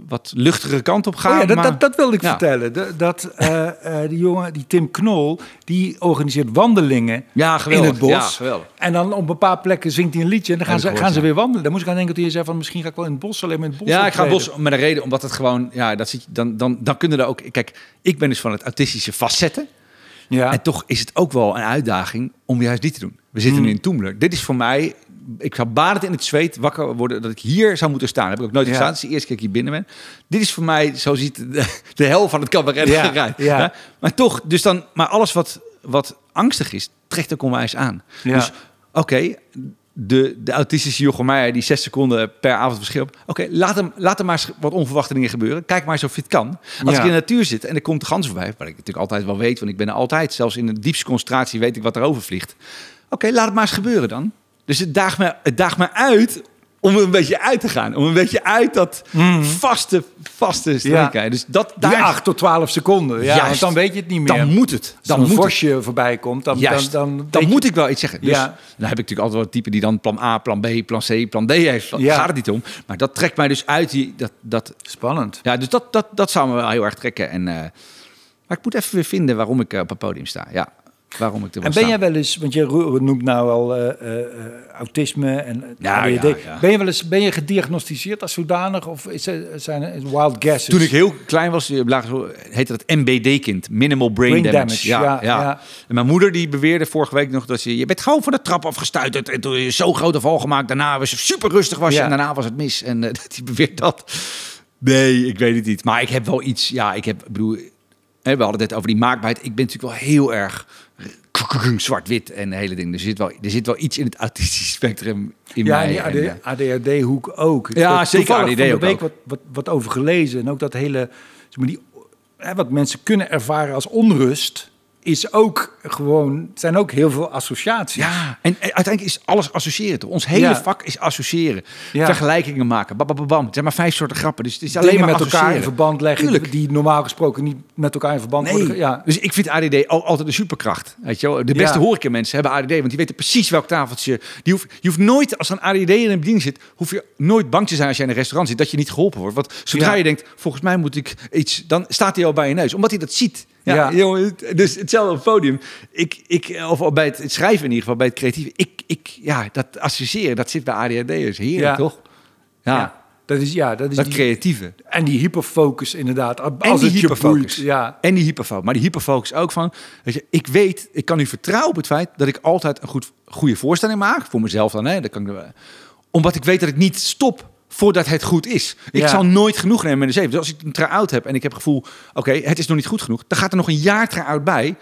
wat luchtigere kant op ga. Oh ja, dat, maar- dat, dat wilde ik Ja. vertellen. Dat, dat eh, eh, die jongen, die Tim Knol, die organiseert wandelingen Ja, in het bos. Ja, geweldig. En dan op een paar plekken zingt hij een liedje en dan gaan, ze, gehoord, gaan ze weer wandelen. Dan moest ik aan denken toen je zei van misschien ga ik wel in het bos, alleen maar in het bos Ja, ik ga optreden. bos met een reden, omdat het gewoon, ja, dat zit, dan, dan, dan kunnen er ook. Kijk, ik ben dus van het autistische facetten. Ja. En toch is het ook wel een uitdaging om juist die te doen. We zitten nu in Toemler. Dit is voor mij, ik zou badend in het zweet wakker worden dat ik hier zou moeten staan. Dat heb ik ook nooit Ja. gestaan. Het is de eerste keer dat ik hier binnen ben. Dit is voor mij, zo ziet de, de hel van het cabaret Ja, eruit. ja. Maar toch, dus dan, maar alles wat, wat angstig is, trekt ook onwijs aan. Dus oké, de, de autistische Jochem Meijer die zes seconden per avond verschil. Oké, laat, hem, laat hem maar eens wat onverwachte dingen gebeuren. Kijk maar eens of je het kan. Als Ja. ik in de natuur zit en er komt de gans voorbij, wat ik natuurlijk altijd wel weet, want ik ben er altijd, zelfs in de diepste concentratie weet ik wat er overvliegt. Oké, laat het maar eens gebeuren dan. Dus het daagt me, het daagt me uit om een beetje uit te gaan. Om een beetje uit dat vaste, vaste strikken. Dus dat Die daar, 8 tot 12 seconden. Ja, Juist. want dan weet je het niet meer. dan moet het. Als Dan een vosje voorbij komt, dan, Juist. dan, Dan, dan, moet ik wel iets zeggen. Dus Ja. dan heb ik natuurlijk altijd wel type die dan plan A, plan B, plan C, plan D heeft. Daar Ja. gaat het niet om. Maar dat trekt mij dus uit. Die, dat, dat, Spannend. ja, dus dat, dat, dat zou me wel heel erg trekken. En, eh, maar ik moet even weer vinden waarom ik eh, op het podium sta. Ja. Waarom ik er En wil ben jij wel eens, want je noemt nou al eh, eh, eh, autisme en Ja, ADHD. ja, ja. Ben je wel eens ben je gediagnosticeerd als zodanig of is zijn wild guesses? Toen ik heel klein was, heette dat MBD-kind. Minimal Brain, Brain damage. damage, Ja. En mijn moeder die beweerde vorige week nog dat ze... Je bent gewoon van de trap afgestuiterd en toen is zo'n grote val gemaakt. Daarna was je super rustig was je en daarna was het mis. En die beweert dat. Nee, ik weet het niet. Maar ik heb wel iets... Ja, ik heb... Bedoel, we hadden het over die maakbaarheid. Ik ben natuurlijk wel heel erg zwart-wit en de hele ding. Er zit, wel, er zit wel iets in het autistische spectrum in ja, mij. die eh, ADHD-hoek ook. Ik Ja, heb zeker ADHD de ook week wat, wat, wat over gelezen. En ook dat hele, zeg maar, die, hè, wat mensen kunnen ervaren als onrust, is ook gewoon, zijn ook heel veel associaties. Ja, en uiteindelijk is alles associëren. Toch? Ons hele Ja. vak is associëren. Ja. Vergelijkingen maken. Bam, bam, bam. Het zijn maar vijf soorten grappen. Dus het is alleen Dingen maar met elkaar in verband leggen, Tuurlijk. die normaal gesproken niet met elkaar in verband Nee. worden. Ja, Dus ik vind ADD al, altijd een superkracht. Weet je wel? De beste Ja. horecamensen hebben ADD, want die weten precies welk tafeltje. Die hoeft, je hoeft nooit, als er een ADD in een bediening zit, hoef je nooit bang te zijn als jij in een restaurant zit dat je niet geholpen wordt. Want zodra je denkt, volgens mij moet ik iets, dan staat hij al bij je neus, omdat hij dat ziet. Ja, Ja. jongen, dus hetzelfde podium. Ik, ik, of bij het, schrijven in ieder geval, bij het creatieve. Ik, ik, ja, dat associëren, dat zit bij ADHD'ers. Heerlijk, Ja. toch? Ja, ja. dat is, ja, dat is dat die, creatieve. en die hyperfocus inderdaad. Als En die het je hyperfocus. boeit. Ja, En die hyperfocus. Maar die hyperfocus ook van, weet je, ik weet, ik kan nu vertrouwen op het feit dat ik altijd een goed, goede voorstelling maak. Voor mezelf dan, hè. Dat kan ik, omdat ik weet dat ik niet stop voordat het goed is. Ik Ja. zal nooit genoeg nemen met een zeven. Dus als ik een try-out heb en ik heb het gevoel, oké, het is nog niet goed genoeg. Dan gaat er nog een jaar try-out bij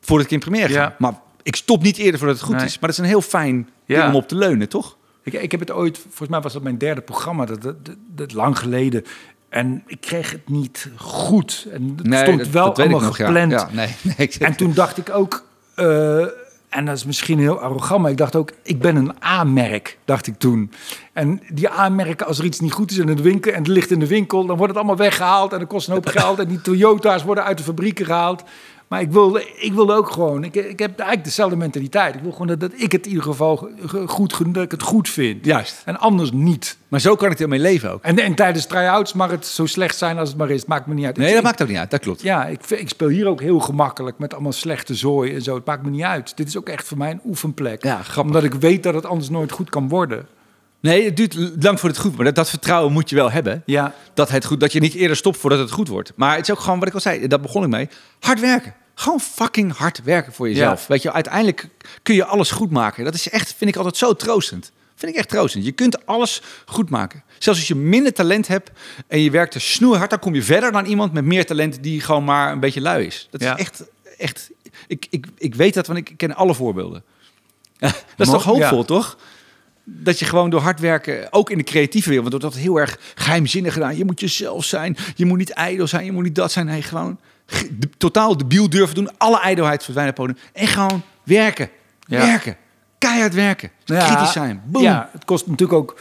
voordat ik in première ga. Ja. Maar ik stop niet eerder voordat het goed Nee. is. Maar dat is een heel fijn ding Ja. om op te leunen, toch? Ik, ik heb het ooit, volgens mij was dat mijn derde programma, dat, dat, dat, dat lang geleden. En ik kreeg het niet goed. En het stond dat- wel dat allemaal nog, gepland. Ja, nee, En toen dacht ik ook, eh, en dat is misschien heel arrogant, maar ik dacht ook, ik ben een A-merk, dacht ik toen. En die A-merken, als er iets niet goed is in de winkel en het ligt in de winkel, dan wordt het allemaal weggehaald en dat kost een hoop geld. En die Toyota's worden uit de fabrieken gehaald. Maar ik wilde, ik wilde ook gewoon, ik, ik heb eigenlijk dezelfde mentaliteit. Ik wil gewoon dat, dat ik het in ieder geval ge- goed, dat ik het goed vind. Juist. En anders niet. Maar zo kan ik ermee leven ook. En, en tijdens try-outs mag het zo slecht zijn als het maar is. Het maakt me niet uit. Nee, Ik- dat maakt ook niet uit. Dat klopt. ja, ik, ik speel hier ook heel gemakkelijk met allemaal slechte zooi en zo. Het maakt me niet uit. Dit is ook echt voor mij een oefenplek. Ja, grappig. Omdat ik weet dat het anders nooit goed kan worden. Nee, het duurt lang voor het goed. Maar dat, dat vertrouwen moet je wel hebben. Ja, Dat, het goed, dat je niet eerder stopt voordat het goed wordt. Maar het is ook gewoon wat ik al zei. Dat begon ik mee. Hard werken. Gewoon fucking hard werken voor jezelf. Ja. Weet je, uiteindelijk kun je alles goed maken. Dat is echt, vind ik altijd zo troostend. Vind ik echt troostend. Je kunt alles goed maken. Zelfs als je minder talent hebt en je werkt er snoeihard, dan kom je verder dan iemand met meer talent die gewoon maar een beetje lui is. Dat Ja. is echt, echt. Ik, ik, ik weet dat, want ik ken alle voorbeelden. dat is Mo- toch hoopvol, ja. toch? Dat je gewoon door hard werken, ook in de creatieve wereld, want dat wordt heel erg geheimzinnig gedaan. Je moet jezelf zijn, je moet niet ijdel zijn, je moet niet dat zijn. Nee, gewoon ge- de, totaal debiel durven doen, alle ijdelheid verdwijnen podium. En gewoon werken, Ja. werken, keihard werken, Ja, kritisch zijn. Boom. Ja, het kost natuurlijk ook...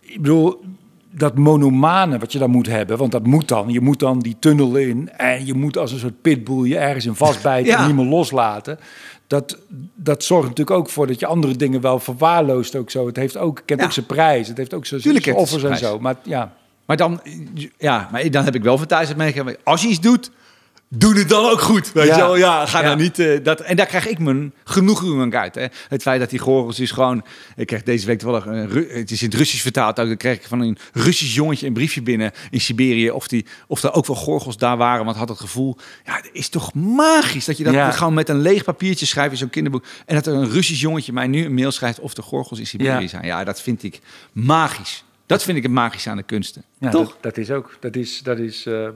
Ik bedoel, dat monomane wat je dan moet hebben, want dat moet dan. Je moet dan die tunnel in en je moet als een soort pitbull je ergens in vastbijten Ja. en niet meer loslaten. Dat, dat zorgt natuurlijk ook voor dat je andere dingen wel verwaarloost ook zo. Het heeft ook, kent Ja. ook zijn prijs. Het heeft ook zijn, offers en zo. Maar ja, Maar dan, ja, maar dan heb ik wel van thuis het meegekregen. Als je iets doet, doe het dan ook goed. Weet Ja. je wel? Ja, ga Ja. dan niet... eh, dat, en daar krijg ik mijn genoegen uit. Hè. Het feit dat die gorgels is gewoon... Ik kreeg deze week toevallig... Een, het is in het Russisch vertaald ook. Dan kreeg ik van een Russisch jongetje een briefje binnen in Siberië. Of, die, of er ook wel gorgels daar waren. Want had het gevoel... Ja, het is toch magisch dat je dat Ja. gewoon met een leeg papiertje schrijft in zo'n kinderboek. En dat er een Russisch jongetje mij nu een mail schrijft of de gorgels in Siberië Ja. zijn. Ja, dat vind ik magisch. Dat vind ik het magische aan de kunsten. ja Toch? Dat, dat is ook. Dat is, dat is eh,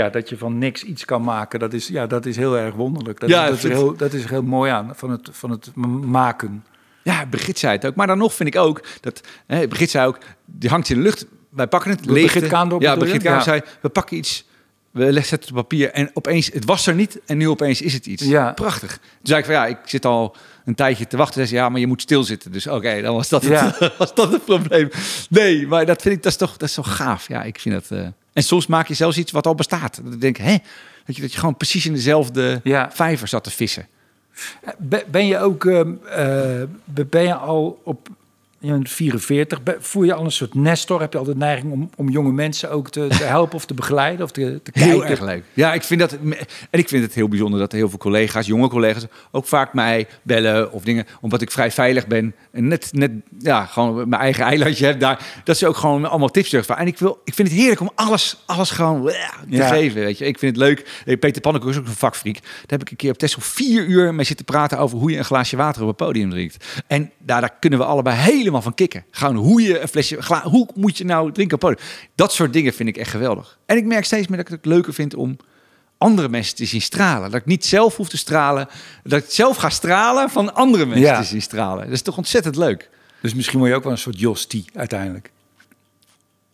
ja, dat je van niks iets kan maken. Dat is, ja, dat is heel erg wonderlijk. Dat, Ja, is, dat, is heel, dat is heel mooi aan van het, van het maken. Ja, Brigitte zei het ook. Maar dan nog vind ik ook dat... Hè, Brigitte zei ook, die hangt in de lucht. Wij pakken het, leegte. Brigitte Kaandorp Ja? Brigitte Kaandorp Ja. zei, we pakken iets... We zetten het op papier en opeens, het was er niet en nu opeens is het iets. Ja. Prachtig. Toen zei ik van ja, ik zit al een tijdje te wachten. Zei ze, ja, maar je moet stilzitten. Dus oké, dan was dat, het, Ja. was dat het probleem. Nee, maar dat vind ik, dat is toch, dat is toch gaaf. Ja, ik vind dat... eh, En soms maak je zelfs iets wat al bestaat. Dat ik denk, hè? Dat je, dat je gewoon precies in dezelfde Ja. vijver zat te vissen. Ben ben je ook, ehm, eh, ben je al op bent 44. Be- Voel je al een soort nestor? Heb je altijd neiging om, om jonge mensen ook te, te helpen of te begeleiden of te, te kijken? Heel erg leuk. Ja, ik vind dat. En ik vind het heel bijzonder dat heel veel collega's, jonge collega's, ook vaak mij bellen of dingen. Omdat ik vrij veilig ben. En net, net ja, gewoon mijn eigen eilandje heb daar. Dat ze ook gewoon allemaal tips terug. En ik, wil, ik vind het heerlijk om alles, alles gewoon te Ja. geven. Weet je. Ik vind het leuk. Peter Pannenkoek is ook een vakfreak. Daar heb ik een keer op Tesla vier uur mee zitten praten over hoe je een glaasje water op het podium drinkt. En daar, daar kunnen we allebei helemaal van kicken. Gewoon hoe je een flesje, gla- hoe moet je nou drinken op podium. Dat soort dingen vind ik echt geweldig. En ik merk steeds meer dat ik het leuker vind om andere mensen te zien stralen. Dat ik niet zelf hoef te stralen. Dat ik zelf ga stralen van andere mensen Ja. te zien stralen. Dat is toch ontzettend leuk. Dus misschien word je ook wel een soort Jos T uiteindelijk.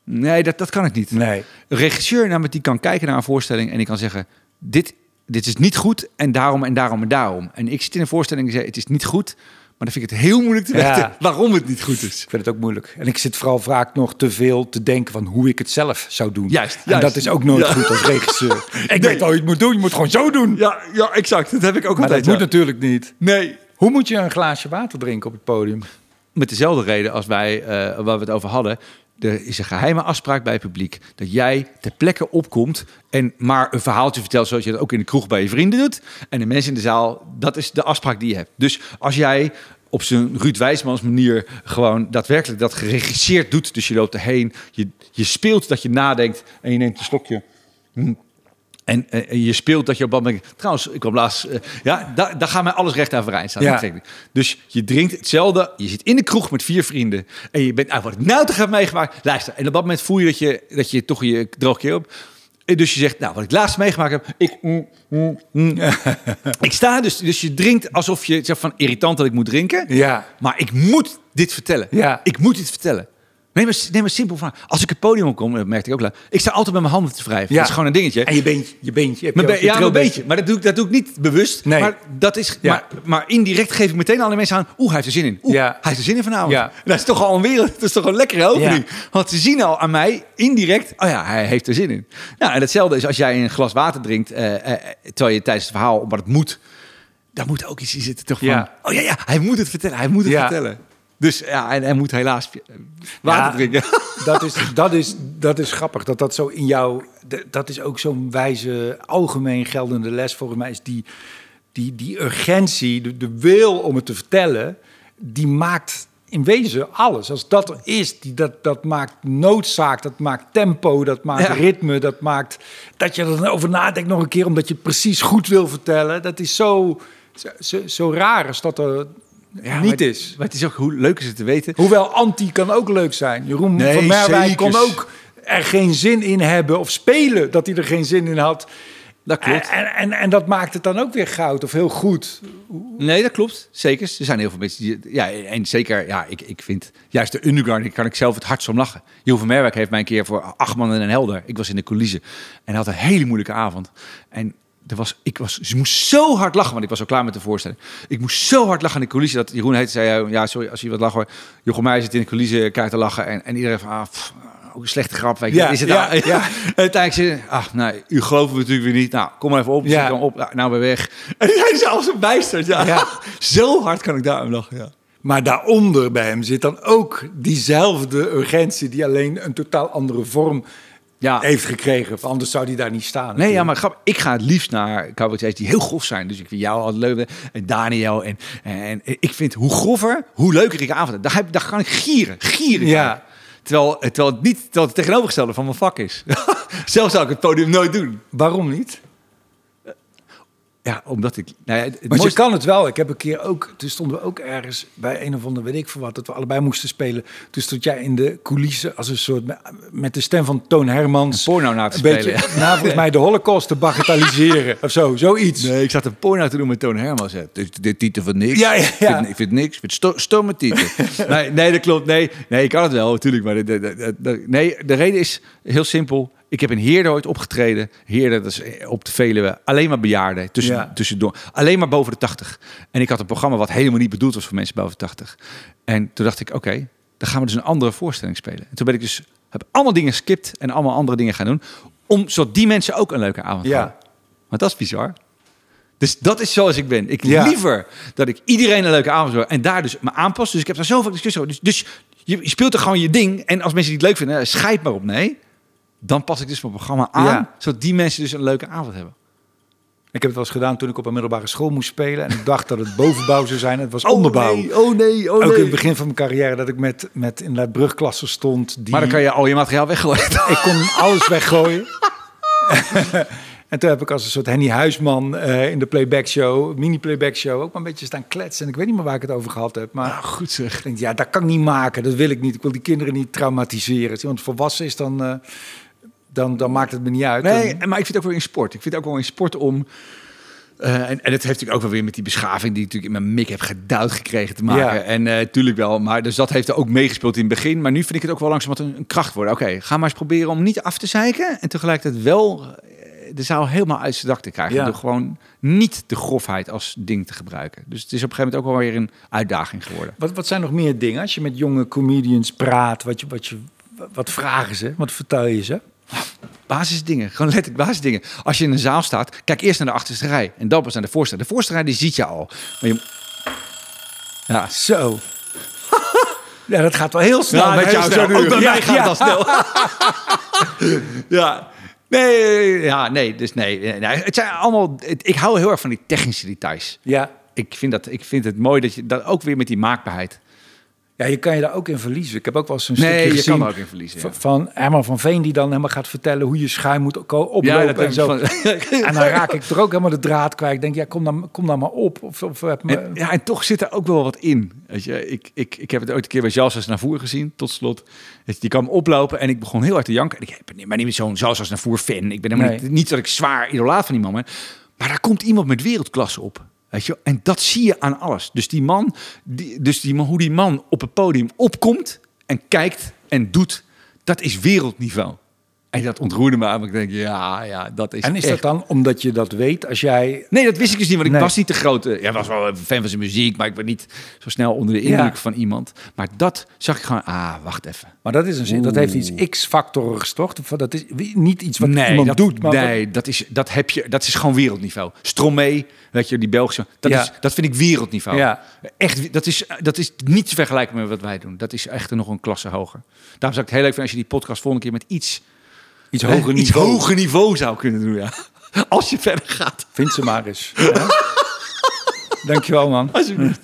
Nee, dat, dat kan ik niet. Nee. Een regisseur namelijk die kan kijken naar een voorstelling en die kan zeggen: dit, dit is niet goed en daarom en daarom en daarom. En ik zit in een voorstelling en zeg: het is niet goed, maar dan vind ik het heel moeilijk te Ja. weten waarom het niet goed is. Ik vind het ook moeilijk. En ik zit vooral vaak nog te veel te denken van hoe ik het zelf zou doen. Juist, En juist. dat is ook nooit Ja. goed als regisseur. ik weet al hoe je het moet doen. Je moet gewoon zo doen. Ja, ja, exact. Dat heb ik ook maar dat altijd. moet ja. natuurlijk niet. Nee, Hoe moet je een glaasje water drinken op het podium? met dezelfde reden als wij, eh, waar we het over hadden. Er is een geheime afspraak bij het publiek. Dat jij ter plekke opkomt en maar een verhaaltje vertelt zoals je dat ook in de kroeg bij je vrienden doet. En de mensen in de zaal, dat is de afspraak die je hebt. Dus als jij op zijn Ruud Wijsmans manier gewoon daadwerkelijk dat geregisseerd doet. Dus je loopt erheen, je, je speelt dat je nadenkt en je neemt een slokje. En, eh, en je speelt dat je op dat moment... Trouwens, ik kwam laatst... eh, ja, daar, daar gaat mij alles recht staan. Ja. Dat zeg ik. Dus je drinkt hetzelfde. Je zit in de kroeg met vier vrienden. En je bent... Nou, wat ik nou toch heb meegemaakt... Luister, en op dat moment voel je dat je, dat je toch je droog keer op... En Dus je zegt, nou, wat ik laatst meegemaakt heb... Ik, mm, mm, mm. ik sta dus... Dus je drinkt alsof je zegt van... Irritant dat ik moet drinken. Ja. Maar ik moet dit vertellen. Ja. Ik moet dit vertellen. Neem maar, neem maar simpel van. Als ik het podium opkom, dat merkte ik ook laat. Ik sta altijd met mijn handen te wrijven. Ja. Dat is gewoon een dingetje. En je beentje, je beentje. Heb je be- ja, trilbeentje. beetje. Maar dat doe, ik, dat doe ik niet bewust. Nee. Maar, dat is, Ja. maar, maar indirect geef ik meteen alle mensen aan... Oeh, hij heeft er zin in. Oeh, Ja. hij heeft er zin in vanavond. Ja. Dat is toch al een wereld. Dat is toch een lekkere opening. Want ze zien al aan mij, indirect... Oh ja, hij heeft er zin in. Nou, en hetzelfde is als jij een glas water drinkt... eh, eh, terwijl je tijdens het verhaal, omdat het moet... Daar moet ook iets in zitten toch van... Ja. Oh ja, ja, hij moet het vertellen. Hij moet het vertellen. Dus ja, en hij moet helaas water Ja. drinken. Dat is, dat, is, dat is grappig, dat dat zo in jou... Dat is ook zo'n wijze, algemeen geldende les volgens mij... is die, die, die urgentie, de, de wil om het te vertellen... die maakt in wezen alles. Als dat er is, die, dat, dat maakt noodzaak, dat maakt tempo... dat maakt Ja. ritme, dat maakt... dat je er dan over nadenkt nog een keer... omdat je het precies goed wil vertellen. Dat is zo, zo, zo, zo raar als dat er Ja, niet maar- is. Maar het is ook hoe leuk is het te weten. Hoewel anti kan ook leuk zijn. Jeroen Nee, van Merwijk kon ook er geen zin in hebben of spelen dat hij er geen zin in had. Dat klopt. En, en, en dat maakt het dan ook weer goud of heel goed. Nee, dat klopt. Zeker. Er zijn heel veel mensen die... Ja, en zeker, ja, ik, ik vind... Juist de underground, daar kan ik zelf het hardst om lachen. Jeroen van Merwijk heeft mij een keer voor acht man en een helder... Ik was in de coulissen en had een hele moeilijke avond. En er was, ik was, ze moest zo hard lachen, want ik was al klaar met de voorstelling. Ik moest zo hard lachen in de coulissen dat Jeroen heette, zei... Ja, sorry, als je wat lacht hoor. Jochem Meijer zit in de coulissen, kijkt te lachen. En, en iedereen van... Ah, pff, ook een slechte grap. Weet je. Ja, is het ja, nou? ja. En uiteindelijk zei ze, ach, nee, u gelooft me natuurlijk weer niet. Nou, kom maar even op. Ja. Dan op. Nou, nou weer weg. En hij is zelfs een bijstand. Ja. Ja. Zo hard kan ik daarom lachen. Ja. Maar daaronder bij hem zit dan ook diezelfde urgentie... die alleen een totaal andere vorm Ja. heeft gekregen. Anders zou die daar niet staan. Nee, ja, maar grap, ik ga het liefst naar cabaretiers die heel grof zijn. Dus ik vind jou altijd leuk. En Daniel. En, en ik vind hoe grover, hoe leuker ik avond heb. Daar, heb, daar kan ik gieren. Gieren. Ja. Terwijl, terwijl, het niet, terwijl het tegenovergestelde van mijn vak is. Zelf zou ik het podium nooit doen. Waarom niet? Ja, omdat ik... Nou ja, het, Want je kan het wel. Ik heb een keer ook, toen stonden we ook ergens bij een of ander, weet ik veel wat, dat we allebei moesten spelen. Toen stond jij in de coulissen als een soort, met de stem van Toon Hermans. Een porno na te een beetje, spelen, nou, volgens mij de holocaust te bagatelliseren of zo, zoiets. Nee, ik zat een porno te doen met Toon Hermans. hè. Dit is de titel van niks. Ja, ja, ja. Ik, vind, ik vind niks. Ik vind sto, stomme titel. nee, nee, dat klopt. Nee, nee, ik kan het wel, natuurlijk. Maar de, de, de- de- nee, de reden is heel simpel. Ik heb in Heerde ooit opgetreden. Heerde, dat is op de Veluwe. Alleen maar bejaarden. Tussen, Ja. Tussendoor. Alleen maar boven de 80. En ik had een programma wat helemaal niet bedoeld was voor mensen boven de 80. En toen dacht ik, oké, dan gaan we dus een andere voorstelling spelen. En toen ben ik dus, heb allemaal dingen geskipt en allemaal andere dingen gaan doen. Om, zodat die mensen ook een leuke avond Ja. hadden. Want dat is bizar. Dus dat is zoals ik ben. Ik Ja. liever dat ik iedereen een leuke avond zorg en daar dus me aanpas. Dus ik heb daar zoveel discussie over. Dus, dus je, je speelt er gewoon je ding. En als mensen die het leuk vinden, eh, scheid maar op. Nee, dan pas ik dus mijn programma aan. Ja. Zodat die mensen dus een leuke avond hebben. Ik heb het wel eens gedaan toen ik op een middelbare school moest spelen. En ik dacht dat het bovenbouw zou zijn. Het was onderbouw. Oh nee, oh nee, oh Ook in het begin van mijn carrière dat ik met, met inderdaad brugklassen stond. Die, Maar dan kan je al je materiaal weggooien. Ik kon alles weggooien. en toen heb ik als een soort Henny Huisman eh, in de playback show, mini playback show, ook maar een beetje staan kletsen. En ik weet niet meer waar ik het over gehad heb. Maar goed zeg. ik denk, ja, dat kan ik niet maken. Dat wil ik niet. Ik wil die kinderen niet traumatiseren. Als iemand volwassen is, dan, eh, dan, dan maakt het me niet uit. Nee, Dan- maar ik vind het ook wel in sport. Ik vind het ook wel in sport om... eh, en, en het heeft natuurlijk ook wel weer met die beschaving die ik natuurlijk in mijn mik heb geduid gekregen te maken. Ja. En tuurlijk wel, maar dus dat heeft er ook meegespeeld in het begin. Maar nu vind ik het ook wel langzaam een, een kracht worden. Oké, ga maar eens proberen om niet af te zeiken en tegelijkertijd wel eh, de zaal helemaal uit zijn dak te krijgen. Ja. Door gewoon niet de grofheid als ding te gebruiken. Dus het is op een gegeven moment ook wel weer een uitdaging geworden. Wat, wat zijn nog meer dingen? Als je met jonge comedians praat, wat, je, wat, je, wat vragen ze? Wat vertel je ze? Basisdingen, gewoon letterlijk basisdingen. Als je in een zaal staat, kijk eerst naar de achterste rij en dan pas naar de voorste. De voorste rij die ziet je al. Maar je... Ja, Zo. ja, dat gaat wel heel snel Ja, met jou zo. Ook bij Ja, mij gaat dat snel. ja. Nee, ja, nee, dus nee. nee. Het zijn allemaal. ik hou heel erg van die technische details. Ja. Ik vind, dat, ik vind het mooi dat je dat ook weer met die maakbaarheid. Ja, je kan je daar ook in verliezen. Ik heb ook wel eens een Nee, stukje je gezien kan ook in verliezen. ja. van- Herman van Veen... die dan helemaal gaat vertellen hoe je schuim moet oplopen en zo. van- En dan raak ik er ook helemaal de draad kwijt. Ik denk, ja, kom dan, kom dan maar op. Of, of heb me, En, ja, en toch zit er ook wel wat in. Weet je, ik, ik, ik heb het ooit een keer bij Jalsas naar voren gezien, tot slot. Je, Die kwam oplopen en ik begon heel hard te janken. En ik ben maar niet zo'n Jalsas naar voren fan. Ik ben helemaal Nee. niet, niet dat ik zwaar idolaat van die man ben. Maar daar komt iemand met wereldklasse op. En dat zie je aan alles. Dus, die man, dus die hoe die man op het podium opkomt en kijkt en doet, dat is wereldniveau. En dat ontroerde me aan. Ik denk, ja, ja, dat is en is echt dat dan omdat je dat weet? Als jij... Nee, dat wist ik dus niet, want ik was niet de grote... Ja, was wel een fan van zijn muziek, maar ik ben niet zo snel onder de indruk Ja. van iemand. Maar dat zag ik gewoon... Ah, wacht even. Maar dat, is een, zin- dat heeft iets X-factorigs, toch? Dat is niet iets wat nee, iemand dat, doet. Maar nee dat, is, dat, heb je, dat is gewoon wereldniveau. Stromae, weet je, die Belgische... Dat, Ja. is, dat vind ik wereldniveau. Ja. Echt, dat is, dat is niet te vergelijken met wat wij doen. Dat is echt nog een klasse hoger. Daarom zou ik het heel leuk vinden als je die podcast volgende keer met iets, iets hoger iets niveau. hoger niveau zou kunnen doen. Ja. Als je verder gaat. Vind ze maar eens. Ja? Dankjewel, man. Alsjeblieft.